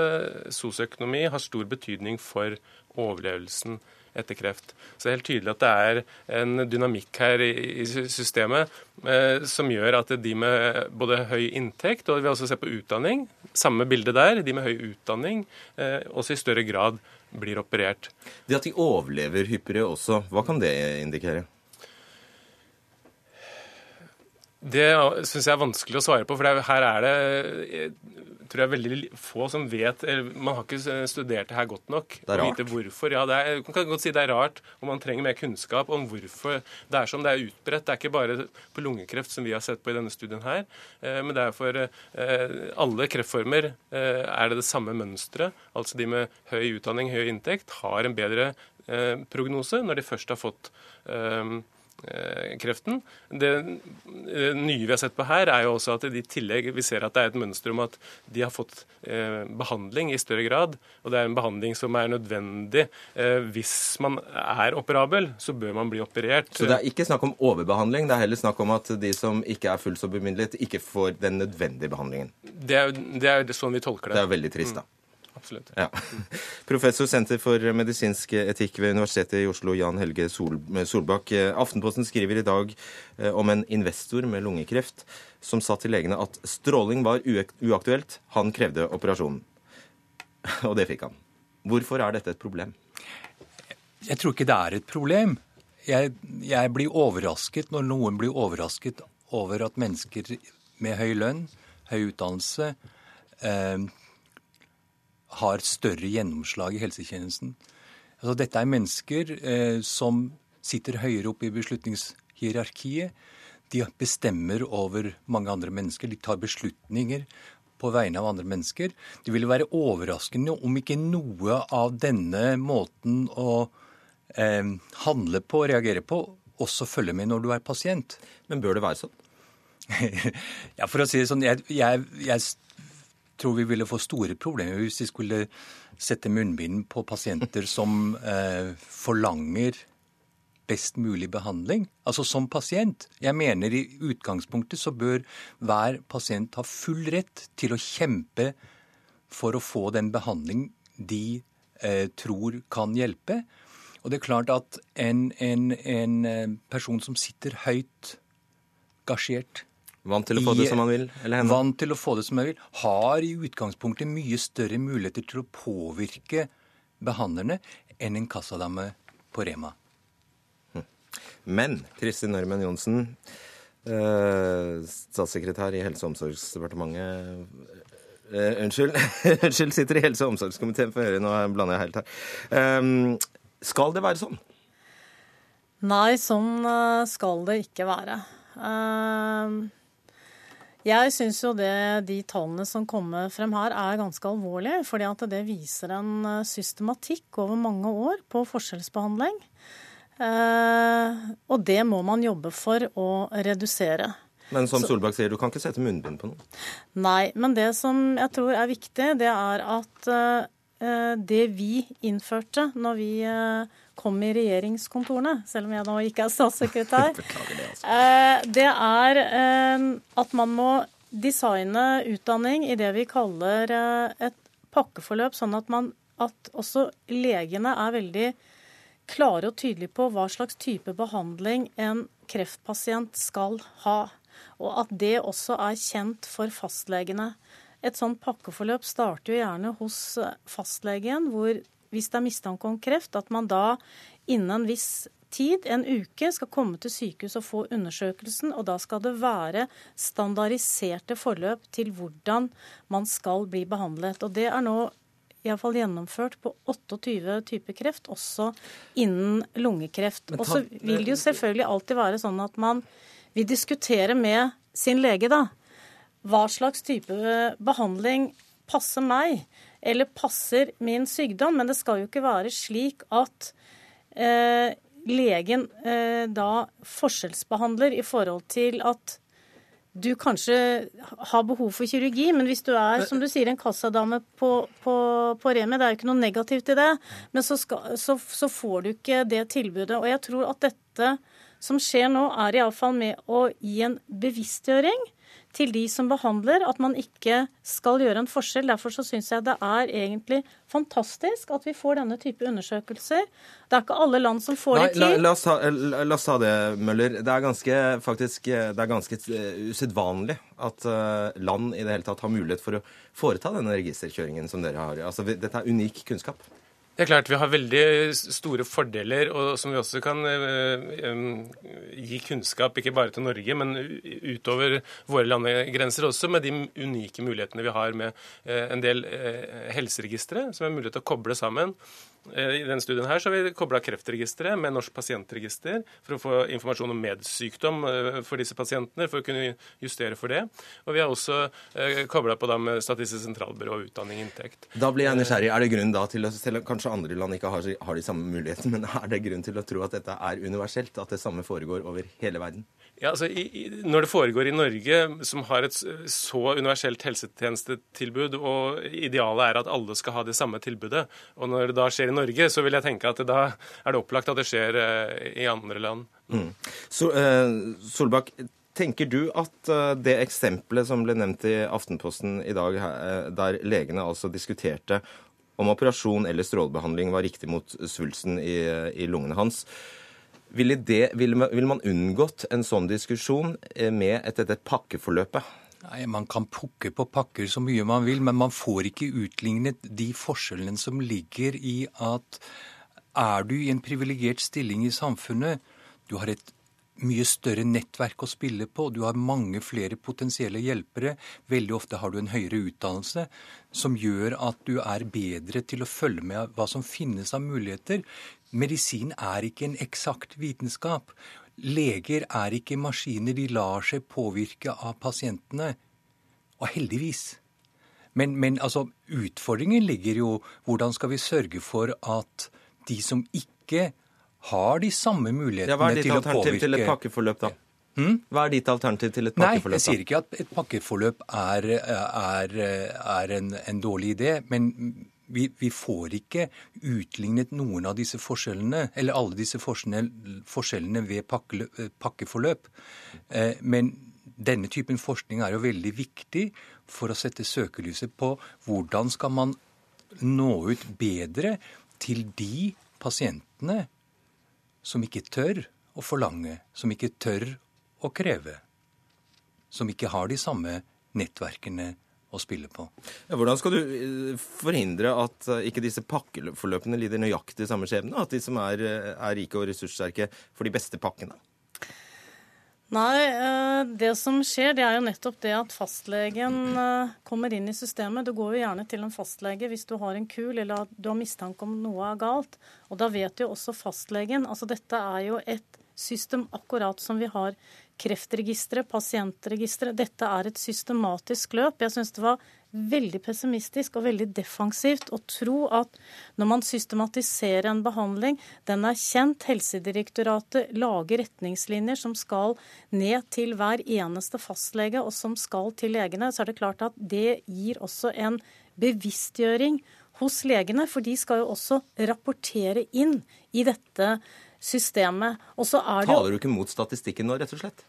sosioøkonomi har stor betydning for overlevelsen etter kreft. Så det er helt tydelig at det er en dynamikk her i, systemet eh, som gjør at de med både høy inntekt, og vi også ser på utdanning, samme bilde der, de med høy utdanning eh, også i større grad blir operert. Det at de overlever hyppigere også, hva kan det indikere? Det syns jeg er vanskelig å svare på, for her er det tror jeg er veldig få som vet Man har ikke studert det her godt nok. Det er rart. Hvorfor. Ja, er, man kan godt si det er rart, og man trenger mer kunnskap om hvorfor det er som det er utbredt. Det er ikke bare på lungekreft som vi har sett på i denne studien her, eh, men det er for eh, alle kreftformer eh, er det det samme mønsteret. Altså de med høy utdanning, høy inntekt, har en bedre prognose når de først har fått Eh, kreften. Det eh, nye vi har sett på her, er jo også at i tillegg vi ser at det er et mønster om at de har fått eh, behandling i større grad. Og det er en behandling som er nødvendig. Hvis man er operabel, så bør man bli operert. Så det er ikke snakk om overbehandling, det er heller snakk om at de som ikke er fullt så bemidlet, ikke får den nødvendige behandlingen? Det er, det er sånn vi tolker det. Det er veldig trist, da. Absolutt. Ja. Professor Senter for medisinsk etikk ved Universitetet i Oslo, Jan Helge Sol Solbakk. Aftenposten skriver i dag eh, om en investor med lungekreft som sa til legene at stråling var uaktuelt, han krevde operasjonen. Og det fikk han. Hvorfor er dette et problem? Jeg tror ikke det er et problem. Jeg, jeg blir overrasket når noen blir overrasket over at mennesker med høy lønn, høy utdannelse, eh, har større gjennomslag i helsetjenesten. Altså, dette er mennesker eh, som sitter høyere oppe i beslutningshierarkiet. De bestemmer over mange andre mennesker. De tar beslutninger på vegne av andre mennesker. Det ville være overraskende om ikke noe av denne måten å eh, handle på og reagere på også følger med når du er pasient. Men bør det være sånn? ja, for å si det sånn, jeg, jeg, jeg tror vi ville få store problemer hvis vi skulle sette munnbind på pasienter som eh, forlanger best mulig behandling. Altså som pasient. Jeg mener i utgangspunktet så bør hver pasient ha full rett til å kjempe for å få den behandling de eh, tror kan hjelpe. Og det er klart at en, en, en eh, person som sitter høyt gasjert Vant til å få det som han vil? eller henne? Vant til å få det som jeg vil. Har i utgangspunktet mye større muligheter til å påvirke behandlerne enn en kassadame på Rema. Men Kristin Ørmen Johnsen, eh, statssekretær i Helse- og omsorgsdepartementet eh, Unnskyld, unnskyld, sitter i helse- og omsorgskomiteen for Høyre, nå blander jeg helt her. Eh, skal det være sånn? Nei, sånn skal det ikke være. Eh, Jeg syns jo det, de tallene som kommer frem her er ganske alvorlige. fordi at det viser en eh, systematikk over mange år på forskjellsbehandling. Eh, Og det må man jobbe for å redusere. Men som Solberg sier, du kan ikke sette munnbind på noen. Nei, men det som jeg tror er viktig, det er at eh, det vi innførte når vi eh, kom i regjeringskontorene, selv om jeg nå ikke er statssekretær, eh, det er eh, at man må designe utdanning i det vi kaller eh, et pakkeforløp, sånn at, man, at også legene er veldig klare og tydelige på hva slags type behandling en kreftpasient skal ha. Og at det også er kjent for fastlegene. Et sånt pakkeforløp starter jo gjerne hos fastlegen, hvor hvis det er mistanke om kreft, at man da innen en viss tid, en uke, skal komme til sykehus og få undersøkelsen. Og da skal det være standardiserte forløp til hvordan man skal bli behandlet. Og det er nå iallfall gjennomført på 28 typer kreft, også innen lungekreft. Og så vil det jo selvfølgelig alltid være sånn at man vil diskutere med sin lege, da. Hva slags type behandling passer meg, eller passer min sykdom. Men det skal jo ikke være slik at eh, legen eh, da forskjellsbehandler i forhold til at du kanskje har behov for kirurgi, men hvis du er som du sier, en kassadame på, på, på Remi, det er jo ikke noe negativt i det, men så, skal, så, så får du ikke det tilbudet. Og jeg tror at dette som skjer nå, er iallfall med å gi en bevisstgjøring til de som behandler, at man ikke skal gjøre en forskjell. Derfor så syns jeg det er egentlig fantastisk at vi får denne type undersøkelser. Det er ikke alle land som får Nei, det la, til. la, oss ta, la, la oss ta det, Møller. Det er ganske, faktisk, det er ganske eh, usedvanlig at eh, land i det hele tatt har mulighet for å foreta denne registerkjøringen som dere har. Altså, dette er unik kunnskap. Det er klart Vi har veldig store fordeler, og som vi også kan eh, gi kunnskap ikke bare til Norge, men utover våre landegrenser også, med de unike mulighetene vi har med eh, en del eh, helseregistre som er mulighet til å koble sammen. Eh, I denne studien her så har vi kobla Kreftregisteret med Norsk pasientregister for å få informasjon om medsykdom eh, for disse pasientene, for å kunne justere for det. Og vi har også eh, kobla på da med Statistisk sentralbyrå og utdanning inntekt. Da blir jeg nysgjerrig. Er det grunn da til å, selv om kanskje andre land ikke har, har de samme mulighetene, men er det grunn til å tro at dette er universelt, at det samme foregår over hele verden? Ja, altså, i, Når det foregår i Norge, som har et så universelt helsetjenestetilbud, og idealet er at alle skal ha det samme tilbudet, og når det da skjer i Norge, så vil jeg tenke at da er det opplagt at det skjer eh, i andre land. Mm. Så, eh, Solbakk, tenker du at eh, det eksempelet som ble nevnt i Aftenposten i dag, der legene altså diskuterte om operasjon eller strålebehandling var riktig mot svulsten i, i lungene hans, ville, det, ville, man- ville man unngått en sånn diskusjon eh, med et, dette pakkeforløpet? Nei, Man kan pukke på pakker så mye man vil, men man får ikke utlignet de forskjellene som ligger i at er du i en privilegert stilling i samfunnet, du har et mye større nettverk å spille på, du har mange flere potensielle hjelpere, veldig ofte har du en høyere utdannelse som gjør at du er bedre til å følge med hva som finnes av muligheter. Medisin er ikke en eksakt vitenskap. Leger er ikke maskiner, de lar seg påvirke av pasientene. Og heldigvis. Men, men altså, utfordringen ligger jo hvordan skal vi sørge for at de som ikke har de samme mulighetene Ja, hva er ditt alternativ til et pakkeforløp, da? Hva er ditt alternativ til et pakkeforløp? Nei, jeg sier ikke at et pakkeforløp er, er, er en, en dårlig idé, men vi, vi, får ikke utlignet noen av disse forskjellene, eller alle disse forskjellene ved pakke, pakkeforløp. Eh, men denne typen forskning er jo veldig viktig for å sette søkelyset på hvordan skal man nå ut bedre til de pasientene som ikke tør å forlange, som ikke tør å kreve, som ikke har de samme nettverkene å spille på. Ja, hvordan skal du eh, forhindre at eh, ikke disse pakkeforløpene lider nøyaktig samme skjebne? At de som er, eh, er rike og ressurssterke, får de beste pakkene? Nei, det som skjer, det er jo nettopp det at fastlegen kommer inn i systemet. Du går jo gjerne til en fastlege hvis du har en kul eller du har mistanke om noe er galt. Og da vet jo også fastlegen Altså dette er jo et system akkurat som vi har Kreftregisteret, pasientregisteret. Dette er et systematisk løp. Jeg syns det var veldig pessimistisk og veldig defensivt å tro at når man systematiserer en behandling, den er kjent, Helsedirektoratet lager retningslinjer som skal ned til hver eneste fastlege og som skal til legene, så er det klart at det gir også en bevisstgjøring hos legene, for de skal jo også rapportere inn i dette systemet. Taler du ikke mot statistikken nå, rett og slett?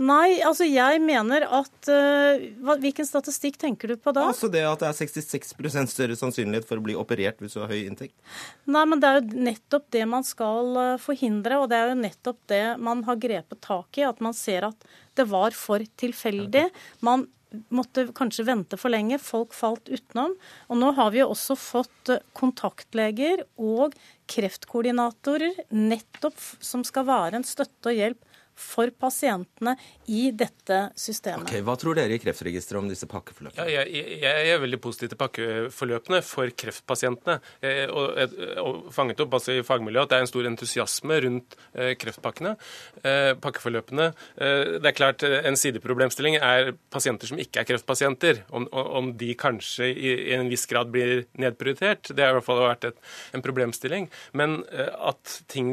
Nei, altså jeg mener at uh, Hvilken statistikk tenker du på da? Altså det at det er 66% større sannsynlighet for å bli operert hvis du har høy inntekt? Nei, men det er jo nettopp det man skal uh, forhindre, og det er jo nettopp det man har grepet tak i. At man ser at det var for tilfeldig. Man måtte kanskje vente for lenge. Folk falt utenom. Og nå har vi jo også fått eh, kontaktleger og kreftkoordinatorer nettopp som skal være en støtte og hjelp for pasientene i dette systemet. Okay, hva tror dere i Kreftregisteret om disse pakkeforløpene? Ja, jeg, jeg, er veldig positiv til pakkeforløpene for kreftpasientene. Eh, og, og fanget opp altså i fagmiljøet at det er en stor entusiasme rundt eh, kreftpakkene. Eh, pakkeforløpene Det er klart en sideproblemstilling er pasienter som ikke er kreftpasienter. Om, om de kanskje i, i, en viss grad blir nedprioritert. Det har i hvert fall vært et, en problemstilling. Men at ting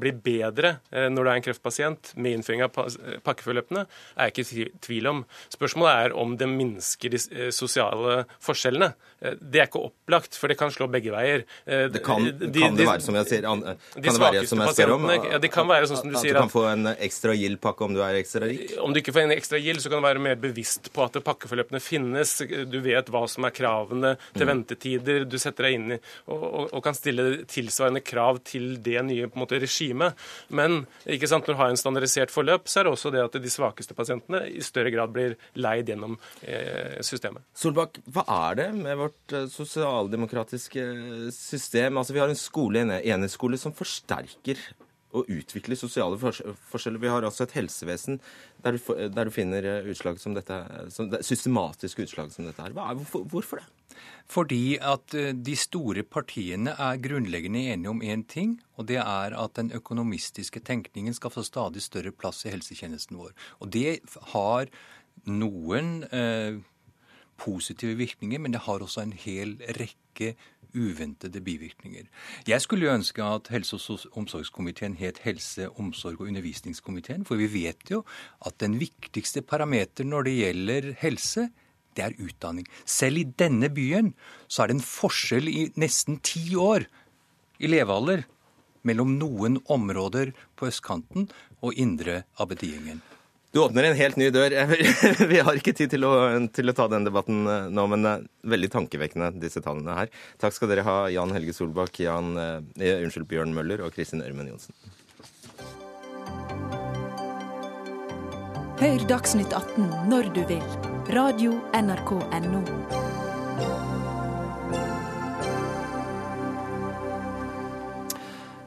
blir bedre når du er en kreftpasient med innføring av pakkeforløpene, er jeg ikke i tvil om. Spørsmålet er om det minsker de eh, sosiale forskjellene. Eh, det er ikke opplagt, for det kan slå begge veier. Eh, det kan, de, kan det være som jeg sier, kan det være som jeg ser om? Ja, det kan være sånn som du sier. At du kan få en ekstra gild-pakke om du er ekstra rik? Om du ikke får en ekstra gild, så kan du være mer bevisst på at pakkeforløpene finnes. Du vet hva som er kravene til mm. ventetider. Du setter deg inn i og, og, og, kan stille tilsvarende krav til det nye på en måte, regimet. Men ikke sant, når du har en standardisering standardisert forløp, så er det også det at de svakeste pasientene i større grad blir leid gjennom eh, systemet. Solbakk, hva er det med vårt eh, sosialdemokratiske system? Altså, Vi har en skole, en eneskole som forsterker og utvikle sosiale forskjeller. Vi har altså et helsevesen der du, der du finner eh, utslag som dette, som, systematiske utslag som dette her. Hvorfor, hvorfor det? Fordi at eh, de store partiene er grunnleggende enige om én ting, og det er at den økonomistiske tenkningen skal få stadig større plass i helsetjenesten vår. Og det har noen eh, positive virkninger, men det har også en hel rekke uventede bivirkninger. Jeg skulle jo ønske at helse- og omsorgskomiteen het helse-, omsorg- og undervisningskomiteen, for vi vet jo at den viktigste parameter når det gjelder helse, det er utdanning. Selv i denne byen så er det en forskjell i nesten ti år i levealder mellom noen områder på østkanten og indre Abediergjengen. Du åpner en helt ny dør. Vi har ikke tid til å, til å ta den debatten eh, nå, men det er veldig tankevekkende, disse tallene her. Takk skal dere ha, Jan Helge Solbakk, Jan, eh, unnskyld, Bjørn Møller og Kristin Ørmen Johnsen. Hør Dagsnytt 18 når du vil. Radio NRK Radio.nrk.no.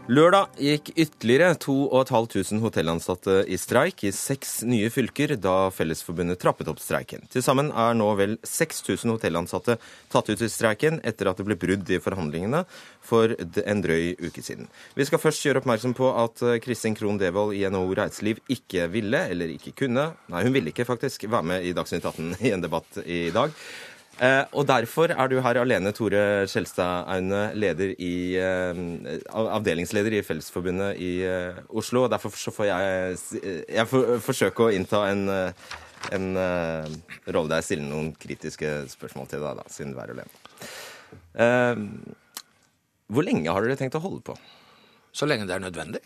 Lørdag gikk ytterligere 2500 hotellansatte i streik i seks nye fylker da Fellesforbundet trappet opp streiken. Til sammen er nå vel 6000 hotellansatte tatt ut i streiken etter at det ble brudd i forhandlingene for en drøy uke siden. Vi skal først gjøre oppmerksom på at Kristin Krohn Devold i NHO Reiseliv ikke ville, eller ikke kunne, nei hun ville ikke faktisk, være med i Dagsnytt 18 i en debatt i dag. Eh, og derfor er du her alene, Tore Skjelstad Aune, leder i, eh, avdelingsleder i Fellesforbundet i eh, Oslo. og Derfor så får jeg, jeg for, forsøke å innta en, en rolle der jeg stiller noen kritiske spørsmål til deg, da, siden du er alene. Eh, hvor lenge har dere tenkt å holde på? Så lenge det er nødvendig.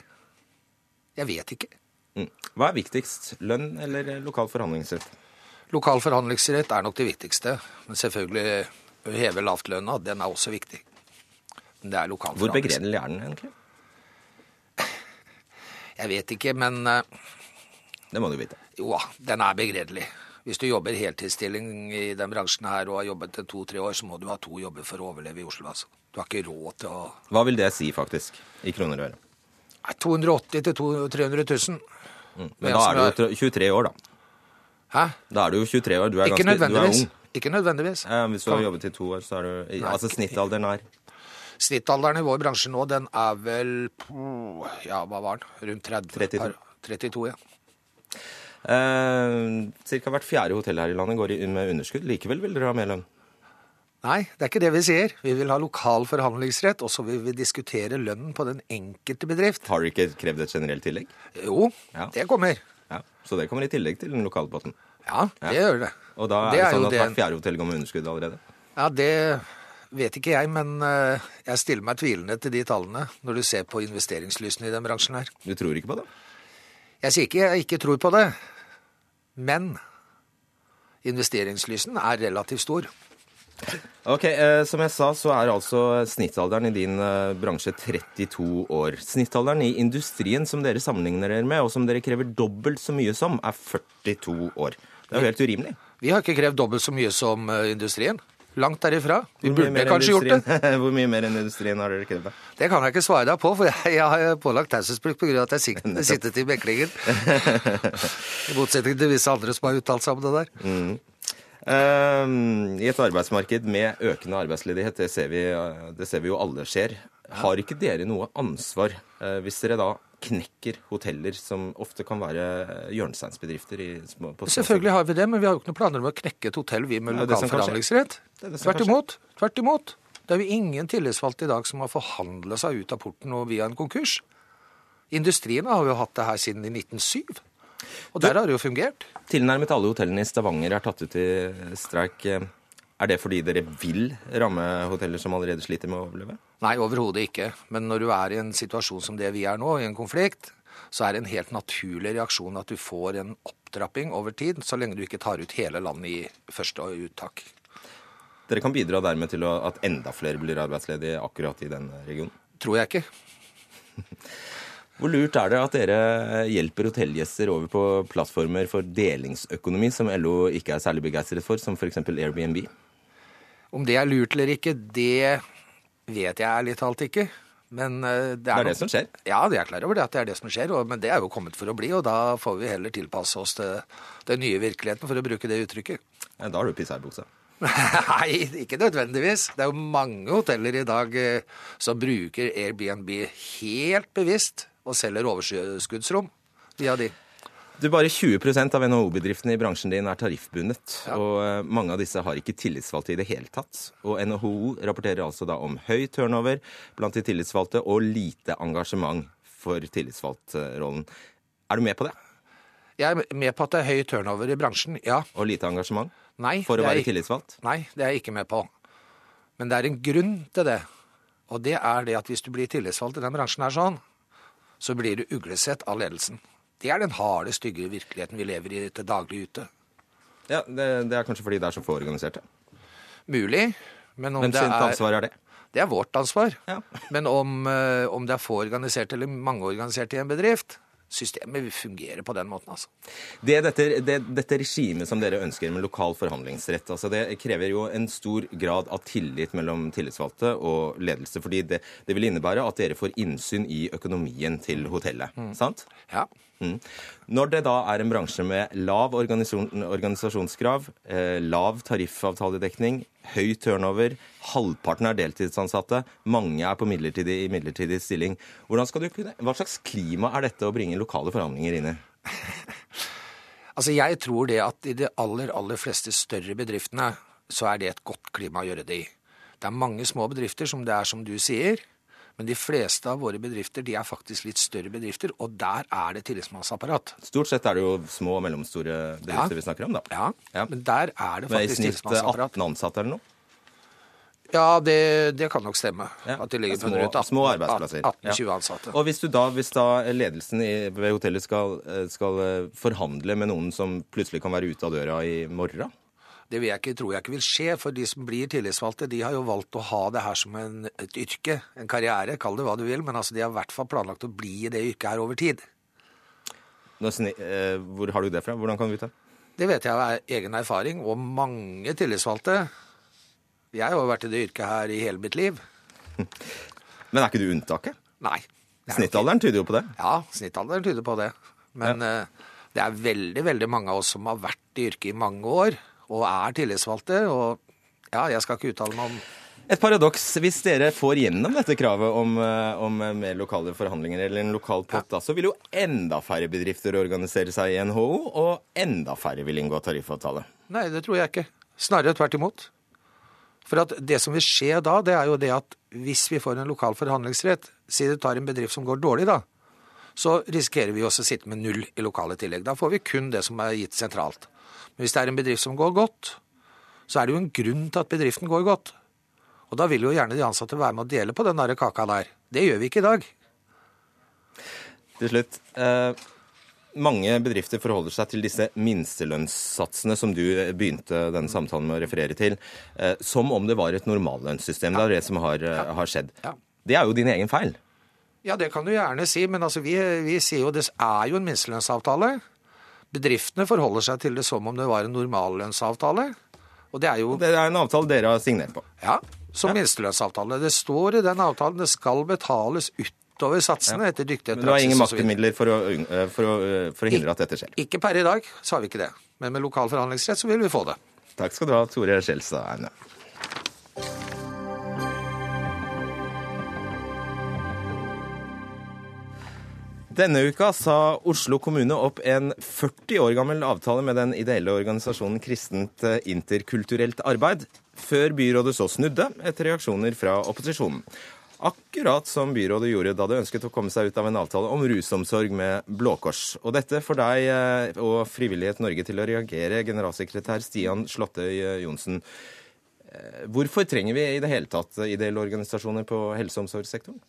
Jeg vet ikke. Mm. Hva er viktigst, lønn eller lokal forhandlingsrett? Lokal forhandlingsrett er nok det viktigste. Men selvfølgelig å heve lavtlønna, den er også viktig. Men det er lokal Hvor begredelig er den egentlig? Jeg vet ikke, men eh, Det må du vite. jo da, den er begredelig. Hvis du jobber heltidsstilling i den bransjen her og har jobbet til to-tre år, så må du ha to jobber for å overleve i Oslo. altså. Du har ikke råd til å Hva vil det si, faktisk, i kroner og øre? 280 000-300 000. Mm. Men da er du 23 år, da. Hæ? Da er du jo 23 år. Du er, Ikke ganske, du er ung. Ikke nødvendigvis. Eh, hvis du har jobbet i to år, så er du Nei. Altså snittalderen er Snittalderen i vår bransje nå, den er vel Ja, hva var den? Rundt 30? 32. Par- 32, ja. eh, Cirka hvert fjerde hotell her i landet går i- med underskudd. Likevel vil dere ha mer lønn. Nei, det er ikke det vi sier. Vi vil ha lokal forhandlingsrett, og så vil vi diskutere lønnen på den enkelte bedrift. Har dere ikke krevd et generelt tillegg? Jo, Ja. det kommer. Ja, Så det kommer i tillegg til den lokale potten? Ja, det gjør det. Og da Det er det sånn at det- hvert fjerde hotell går med underskudd allerede? Ja, det vet ikke jeg, men eh, jeg stiller meg tvilende til de tallene når du ser på investeringslysene i den bransjen her. Du tror ikke på det? Jeg sier ikke jeg ikke tror på det, men investeringslysen er relativt stor. Ok, eh, Som jeg sa, så er altså snittalderen i din eh, bransje 32 år. Snittalderen i industrien som dere sammenligner dere med, og som dere krever dobbelt så mye som, er 42 år. Det er jo helt urimelig. Vi har ikke krevd dobbelt så mye som eh, industrien. Langt derifra. Vi burde kanskje gjort det. Hvor mye mer enn industrien har dere krevd? Det kan jeg ikke svare deg på, for jeg, jeg har pålagt taushetsplikt pga. at jeg sitter, sittet i meklingen. I motsetning til visse andre som har uttalt seg om det der. Mm. Eh, I et arbeidsmarked med økende arbeidsledighet, det ser vi, eh, det ser vi jo alle skjer, har ikke dere noe ansvar eh, hvis dere da knekker hoteller som ofte kan være hjørnesteinsbedrifter i små, på små Selvfølgelig har vi det, men vi har jo ikke noen planer om å knekke et hotell vi med lokal forhandlingsrett. Som Tvert imot. Tvert imot. Det er jo ingen tillitsvalgte i dag som har forhandla seg ut av porten og via en konkurs. Industrien har jo hatt det her siden i 1907. Og der har det jo fungert. Tilnærmet alle hotellene i Stavanger er tatt ut i streik. Er det fordi dere vil ramme hoteller som allerede sliter med å overleve? Nei, overhodet ikke. Men når du er i en situasjon som det vi er nå, i en konflikt, så er det en helt naturlig reaksjon at du får en opptrapping over tid, så lenge du ikke tar ut hele landet i første uttak. Dere kan bidra dermed til at enda flere blir arbeidsledige akkurat i den regionen? Tror jeg ikke. Hvor lurt er det at dere hjelper hotellgjester over på plattformer for delingsøkonomi, som LO ikke er særlig begeistret for, som f.eks. Airbnb? Om det er lurt eller ikke, det vet jeg ærlig talt ikke. Men eh, det er, Det er det som skjer. Ja, jeg er klar over det at det er det som skjer. Og, men det er jo kommet for å bli, og da får vi heller tilpasse oss til den nye virkeligheten, for å bruke det uttrykket. Ja, da har du pissa i buksa. Nei, ikke nødvendigvis. Det er jo mange hoteller i dag eh, som bruker Airbnb helt bevisst og selger overskuddsrom via de. Du, Bare 20% av NHO-bedriftene i bransjen din er tariffbundet. Og eh, mange av disse har ikke tillitsvalgte i det hele tatt. Og NHO rapporterer altså da om høy turnover blant de tillitsvalgte og lite engasjement for tillitsvalgtrollen. Er du med på det? Jeg er med på at det er høy turnover i bransjen, ja. Og lite engasjement? Nei, For å være ikke- tillitsvalgt? Nei, det er jeg ikke med på. Men det er en grunn til det. Og det er det at hvis du blir tillitsvalgt i den bransjen her sånn, så blir du uglesett av ledelsen. Det er den harde, stygge virkeligheten vi lever i til daglig ute. Ja, det, det er kanskje fordi det er så få organiserte. Mulig, men om Hvem det er ansvar er det? Det er vårt ansvar. Ja. Men om, eh, om det er få organiserte eller mange organiserte i en bedrift Systemet fungerer på den måten, altså. Det, dette, det, dette regimet som dere ønsker med lokal forhandlingsrett, altså det krever jo en stor grad av tillit mellom tillitsvalgte og ledelse. fordi det, det vil innebære at dere får innsyn i økonomien til hotellet. sant? Ja. Mm. Når det da er en bransje med lav organisasjon, organisasjonskrav, eh, lav tariffavtaledekning, høy turnover, halvparten er deltidsansatte, mange er på midlertidig, i midlertidig stilling, kunne, hva slags klima er dette å bringe lokale forhandlinger inn i? Altså, jeg tror det at i de aller, aller fleste større bedriftene, så er det et godt klima å gjøre det i. Det er mange små bedrifter, som det er som du sier, men de fleste av våre bedrifter de er faktisk litt større bedrifter, og der er det tillitsmannsapparat. Stort sett er det jo små og mellomstore bedrifter Ja. vi snakker om, da. Ja, men der er det faktisk Med i snitt 18 ansatte eller noe? Ja, det, det kan nok stemme. At de ligger på Små, rundt 18, små arbeidsplasser. 18-20 Ja. ansatte. Og hvis, du da, hvis da ledelsen i, ved hotellet skal, eh, skal eh, forhandle med noen som plutselig kan være ute av døra i morgen? Det jeg ikke, tror jeg ikke vil skje, for de som blir tillitsvalgte, de har jo valgt å ha det her som en, et yrke, en karriere, kall det hva du vil, men altså de har i hvert fall planlagt å bli i det yrket her over tid. Nå eh, hvor har du det fra? Hvordan kan du vite? Det Det vet jeg av egen erfaring, og mange tillitsvalgte. Jeg har jo vært i det yrket her i hele mitt liv. Men er ikke du unntaket? Nei. er Snittalderen tyder jo på det. Ja, snittalderen tyder på det. Men ja. det er veldig, veldig mange av oss som har vært i yrket i mange år, og er tillitsvalgte. Og ja, jeg skal ikke uttale meg om Et paradoks. Hvis dere får gjennom dette kravet om, eh, om mer lokale forhandlinger eller en lokal pott, da, så vil jo enda færre bedrifter organisere seg i NHO, og enda færre vil inngå tariffavtale. Nei, det tror jeg ikke. Snarere tvert imot. For at det som vil skje da, det er jo det at hvis vi får en lokal forhandlingsrett, si du tar en bedrift som går dårlig da, så risikerer vi også å sitte med null i lokale tillegg. Da får vi kun det som er gitt sentralt. Men hvis det er en bedrift som går godt, så er det jo en grunn til at bedriften går godt. Og da vil jo gjerne de ansatte være med å dele på den der kaka der. Det gjør vi ikke i dag. Til slutt. Eh, mange bedrifter forholder seg til disse minstelønnssatsene som du begynte denne samtalen med å referere til, eh, som om det var et normallønnssystem. Det er det som har, ja. har skjedd. Det er jo din egen feil. Ja, det kan du gjerne si, men altså vi, vi sier jo det er jo en minstelønnsavtale. Bedriftene forholder seg til det som om det var en normallønnsavtale. Og det er jo Det er en avtale dere har signert på. Ja, som minstelønnsavtale. Det står i den avtalen det skal betales utover satsene etter dyktighet, Men du har ingen praksis maktmidler for eh, for, eh, for å hindre at dette skjer. Ikke per i dag, så har vi ikke det. Men med lokal forhandlingsrett så vil vi få det. Takk skal du ha, Tore Skjelstad Aune. Denne uka sa Oslo kommune opp en 40 år gammel avtale med den ideelle organisasjonen Kristent interkulturelt arbeid, før byrådet så snudde etter reaksjoner fra opposisjonen. Akkurat som byrådet gjorde da det ønsket å komme seg ut av en avtale om rusomsorg med Blå Kors. Og dette får deg eh, og Frivillighet Norge til å reagere, generalsekretær Stian Slåttøy eh, Johnsen. Eh, Hvorfor trenger vi i det hele tatt ideelle organisasjoner på helse- og omsorgssektoren?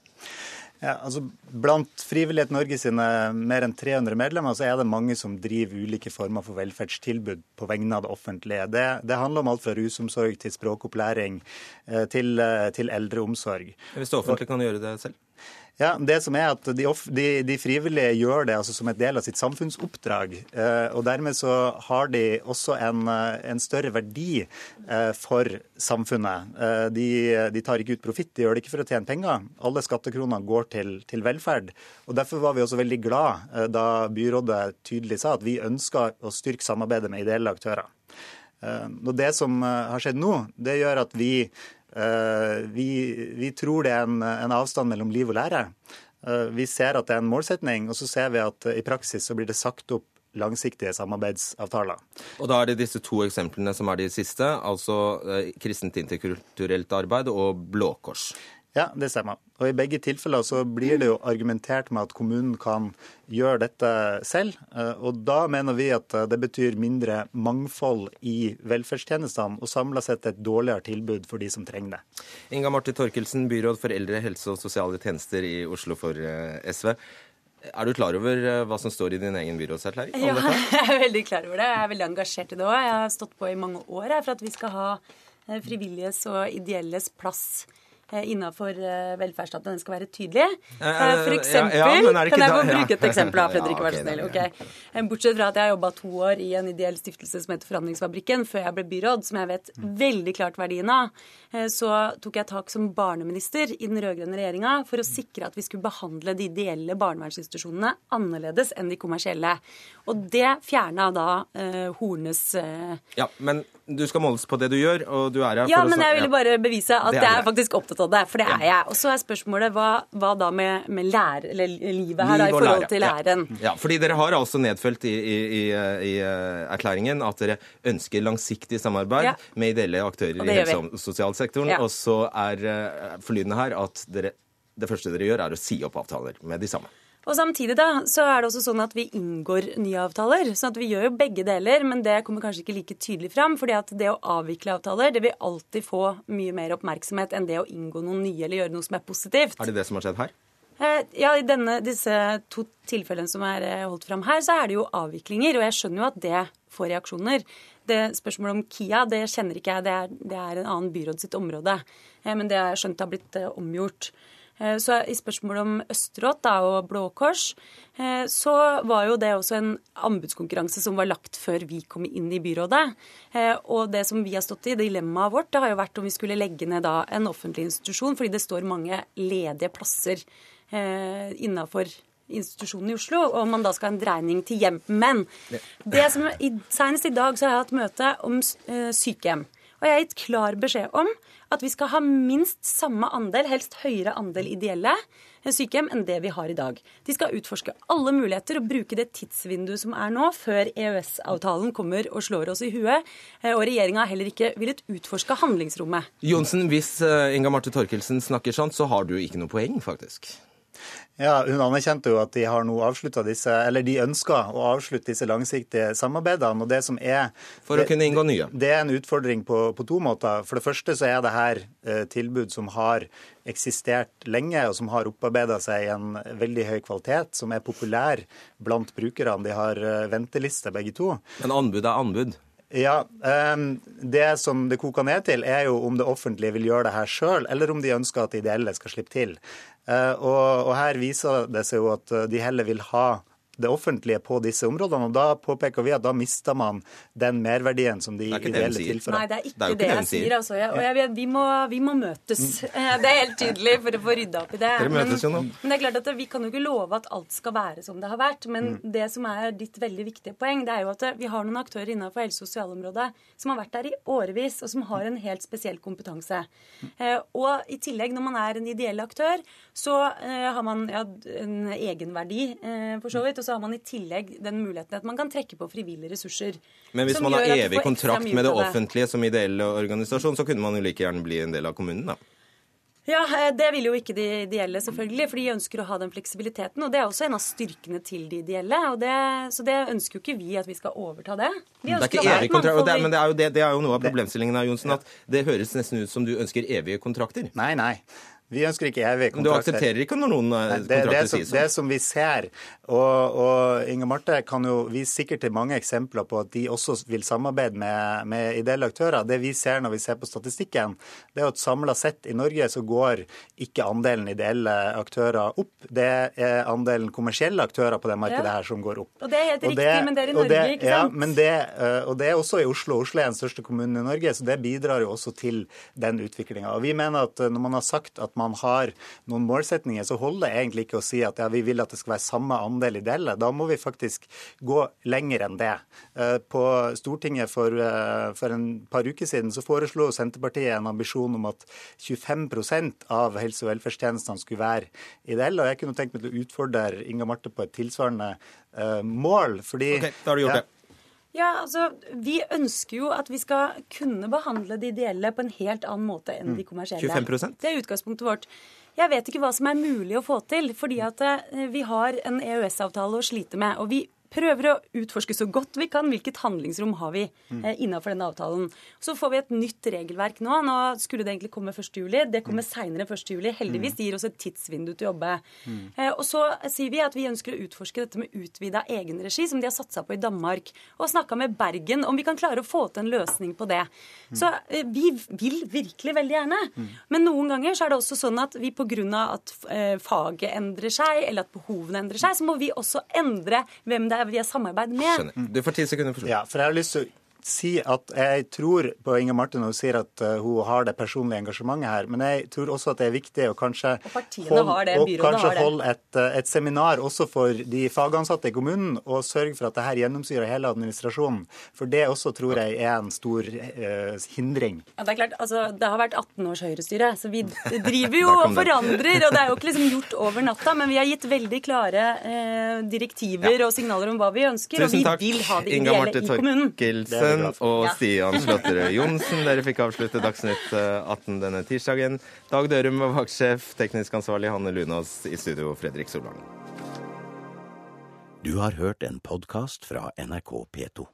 Ja, altså Blant Frivillighet Norge sine mer enn 300 medlemmer så er det mange som driver ulike former for velferdstilbud på vegne av det offentlige. Det, det handler om alt fra rusomsorg til språkopplæring eh, til, eh, til eldreomsorg. Hvis det offentlige kan gjøre det selv? Ja, det som er at de, de, de frivillige gjør det altså som et del av sitt samfunnsoppdrag. Eh, og Dermed så har de også en, eh, en større verdi eh, for samfunnet. Eh, de, de tar ikke ut profitt, de gjør det ikke for å tjene penger. Alle skattekroner går til, til velferd. Og Derfor var vi også veldig glad eh, da byrådet tydelig sa at vi ønsker å styrke samarbeidet med ideelle aktører. Eh, og Det som har skjedd nå, det gjør at vi vi, vi tror det er en, en, avstand mellom liv og lære. Eh, vi ser at det er en målsetning, og så ser vi at eh, i praksis så blir det sagt opp langsiktige samarbeidsavtaler. Og da er det disse to eksemplene som er de siste, altså eh, kristent interkulturelt arbeid og Blå Kors. Ja, det stemmer. Og I begge tilfeller så blir det jo argumentert med at kommunen kan gjøre dette selv. Og Da mener vi at det betyr mindre mangfold i velferdstjenestene og samla sett et dårligere tilbud for de som trenger det. Inga Marte Torkelsen, byråd for eldre, helse og sosiale tjenester i Oslo for eh, SV. Er du klar over eh, hva som står i din egen byrådserklæring? Ja, jeg er veldig klar over det. Jeg er veldig engasjert i det òg. Jeg har stått på i mange år for at vi skal ha eh, frivilliges og ideelles plass innafor velferdsstaten. Den skal være tydelig. For eksempel, ja, ja, kan jeg få bruke et eksempel da, Fredrik, vær så snill? Bortsett fra at jeg har jobba to år i en ideell stiftelse som heter Forandringsfabrikken, før jeg ble byråd, som jeg vet veldig klart verdien av, så tok jeg tak som barneminister i den rød-grønne regjeringa for å sikre at vi skulle behandle de ideelle barnevernsinstitusjonene annerledes enn de kommersielle. Og det fjerna da eh, Hornes eh... Ja, men du skal måles på det du gjør, og du er her ja, for å Ja, men jeg ville bare bevise at Det er jeg er faktisk opptatt av det, for det er jeg. Og så er spørsmålet hva, hva da med, med lære, eller livet her, da, i forhold til læren. Ja. ja, fordi dere har altså nedfelt i, i, i, i eh, erklæringen at dere ønsker langsiktig samarbeid Ja. med ideelle aktører i helse- og sosialsektoren, og så er uh, forlydende her at dere, det første dere gjør, er å si opp avtaler med de samme. Og samtidig da, så er det også sånn at vi inngår nye avtaler. sånn at vi gjør jo begge deler, men det kommer kanskje ikke like tydelig fram. fordi at det å avvikle avtaler det vil alltid få mye mer oppmerksomhet enn det å inngå noen nye eller gjøre noe som er positivt. Er det det som har skjedd her? Eh, Ja, I denne, disse to tilfellene som er eh, holdt fram her, så er det jo avviklinger. Og jeg skjønner jo at det får reaksjoner. Det Spørsmålet om Kia det kjenner ikke jeg, det er, det er en annen byråd sitt område. Eh, Men det har jeg skjønt har blitt omgjort. Eh, Så i spørsmålet om Østerått da, og Blå Kors, eh, så var jo det også en anbudskonkurranse som var lagt før vi kom inn i byrådet. Eh, Og det som vi har stått i, dilemmaet vårt, det har jo vært om vi skulle legge ned da en offentlig institusjon, fordi det står mange ledige plasser innafor institusjonen i Oslo, og man da skal ha en dreining til hjem. Men det som, senest i dag så har jeg hatt møte om eh, sykehjem. Og jeg har gitt klar beskjed om at vi skal ha minst samme andel, helst høyere andel ideelle eh, sykehjem enn det vi har i dag. De skal utforske alle muligheter og bruke det tidsvinduet som er nå, før EØS-avtalen kommer og slår oss i huet. Eh, Og regjeringa har heller ikke villet utforske handlingsrommet. Johnsen, hvis eh, Inga Marte Torkelsen snakker sånn, så har du ikke noe poeng, faktisk. Ja, Hun anerkjente jo at de har nå disse, eller de ønsker å avslutte disse langsiktige samarbeidene. og det som er... For å kunne inngå nye. Det er en utfordring på, på to måter. For det første så er det her eh, tilbud som har eksistert lenge, og som har opparbeida seg en veldig høy kvalitet, som er populær blant brukerne. De har eh, venteliste, begge to. Men anbud er anbud. Ja, Det som det koker ned til, er jo om det offentlige vil gjøre det her sjøl, eller om de ønsker at de ideelle skal slippe til. Eh, og her viser det seg jo at eh, de heller vil ha det offentlige på disse områdene. og Da påpeker vi at da mister man den merverdien som de Det er det ideelle tilfører. Nei, det er ikke det, jeg sier. altså. Jeg, og jeg vet, vi, må, vi må møtes. Eh, Det er helt tydelig for å få rydda opp i det. Mm. Dere møtes jo nå. Men, men det er klart at Vi kan jo ikke love at alt skal være som det har vært. Men Mm. det som er ditt veldig viktige poeng, det er jo at vi har noen aktører innenfor helse- og sosialområdet som har vært der i årevis, og som har en helt spesiell kompetanse. Eh, og i tillegg, når man er en ideell aktør, så eh, har man ja, en egenverdi, eh, for så vidt. Og så har man i tillegg den muligheten at man kan trekke på frivillige ressurser. Men hvis man har evig kontrakt med det offentlige som ideell organisasjon, så kunne man jo like gjerne bli en del av kommunen, da. Ja, eh, Det vil jo ikke de ideelle, selvfølgelig, for de ønsker å ha den fleksibiliteten. Og det er også en av styrkene til de ideelle. og det, Så det ønsker jo ikke vi at vi skal overta det. De Det er ikke evig kontrakt, og det er, men det er, jo det, det er jo noe av problemstillingen her, Johnsen, at det høres nesten ut som du ønsker evige kontrakter. Nei, nei. Vi ønsker ikke Men du aksepterer ikke når noen kontrakter Nei, det, det, kontrakter som, sies det sånn? som vi ser, og, og Inge Marte kan jo vise sikkert til mange eksempler på at de også vil samarbeide med, med ideelle aktører. Det vi ser når vi ser på statistikken, det er at samla sett i Norge så går ikke andelen ideelle aktører opp. Det er andelen kommersielle aktører på det markedet Ja. her som går opp. Og det er helt Og riktig, men det er i Norge, det- ikke Ja, sant? men det, eh, og det er også i Oslo. Oslo er den største kommunen i Norge, så det bidrar jo også til den utviklinga. Vi mener at eh, når man har sagt at man har noen målsetninger, så holder det egentlig ikke å si at ja, vi vil at det skal være samme andel ideelle. Da må vi faktisk gå lenger enn det. Eh, På Stortinget for, eh, for en par uker siden så foreslo Senterpartiet en ambisjon om at 25% av helse- og velferdstjenestene skulle være ideelle. Og jeg kunne tenkt meg til å utfordre Inga Marte på et tilsvarende eh, mål. fordi... Ok, da har du gjort det. Ja, altså, Vi ønsker jo at vi skal kunne behandle de ideelle på en helt annen måte enn Mm. de kommersielle. 25%? Det er utgangspunktet vårt. Jeg vet ikke hva som er mulig å få til, fordi at eh, vi har en EØS-avtale å slite med. og vi prøver å utforske så godt vi kan hvilket handlingsrom har vi Mm. eh, innenfor denne avtalen. Så får vi et nytt regelverk nå. Nå skulle det egentlig komme 1. juli. Det kommer seinere 1. juli. Heldigvis det gir oss et tidsvindu til å jobbe. Eh, og så sier vi at vi ønsker å utforske dette med utvida egenregi, som de har satsa på i Danmark. Og snakka med Bergen om vi kan klare å få til en løsning på det. Så eh, vi vil virkelig veldig gjerne. Men noen ganger så er det også sånn at vi pga. at eh, faget endrer seg, eller at behovene endrer seg, så må vi også endre hvem det er vi har samarbeid med. Skjønner. Du får ti sekunder for slutt. Ja, for jeg har lyst til å si at jeg tror på Inge Marte når hun sier at uh, hun har det personlige engasjementet her, men jeg tror også at det er viktig å kanskje har og kanskje holde et, uh, et seminar også for de fagansatte i kommunen, og sørge for at det her gjennomsyrer hele administrasjonen. For det også tror jeg er en stor uh, hindring. Ja, det er klart, altså, det har vært 18 års Høyre-styre, så vi driver jo og forandrer. Og det er jo ikke liksom gjort over natta, men vi har gitt veldig klare uh, direktiver og signaler om hva vi ønsker. Tusen og vi vil ha det ideelle i kommunen. Torkelsen og Stian Slåtterød Johnsen. Dere fikk avslutte Dagsnytt eh, 18 denne tirsdagen. Dag Dørum var vaktsjef, teknisk ansvarlig Hanne Lunås, i studio Fredrik Solvang. Du har hørt en podkast fra NRK P2.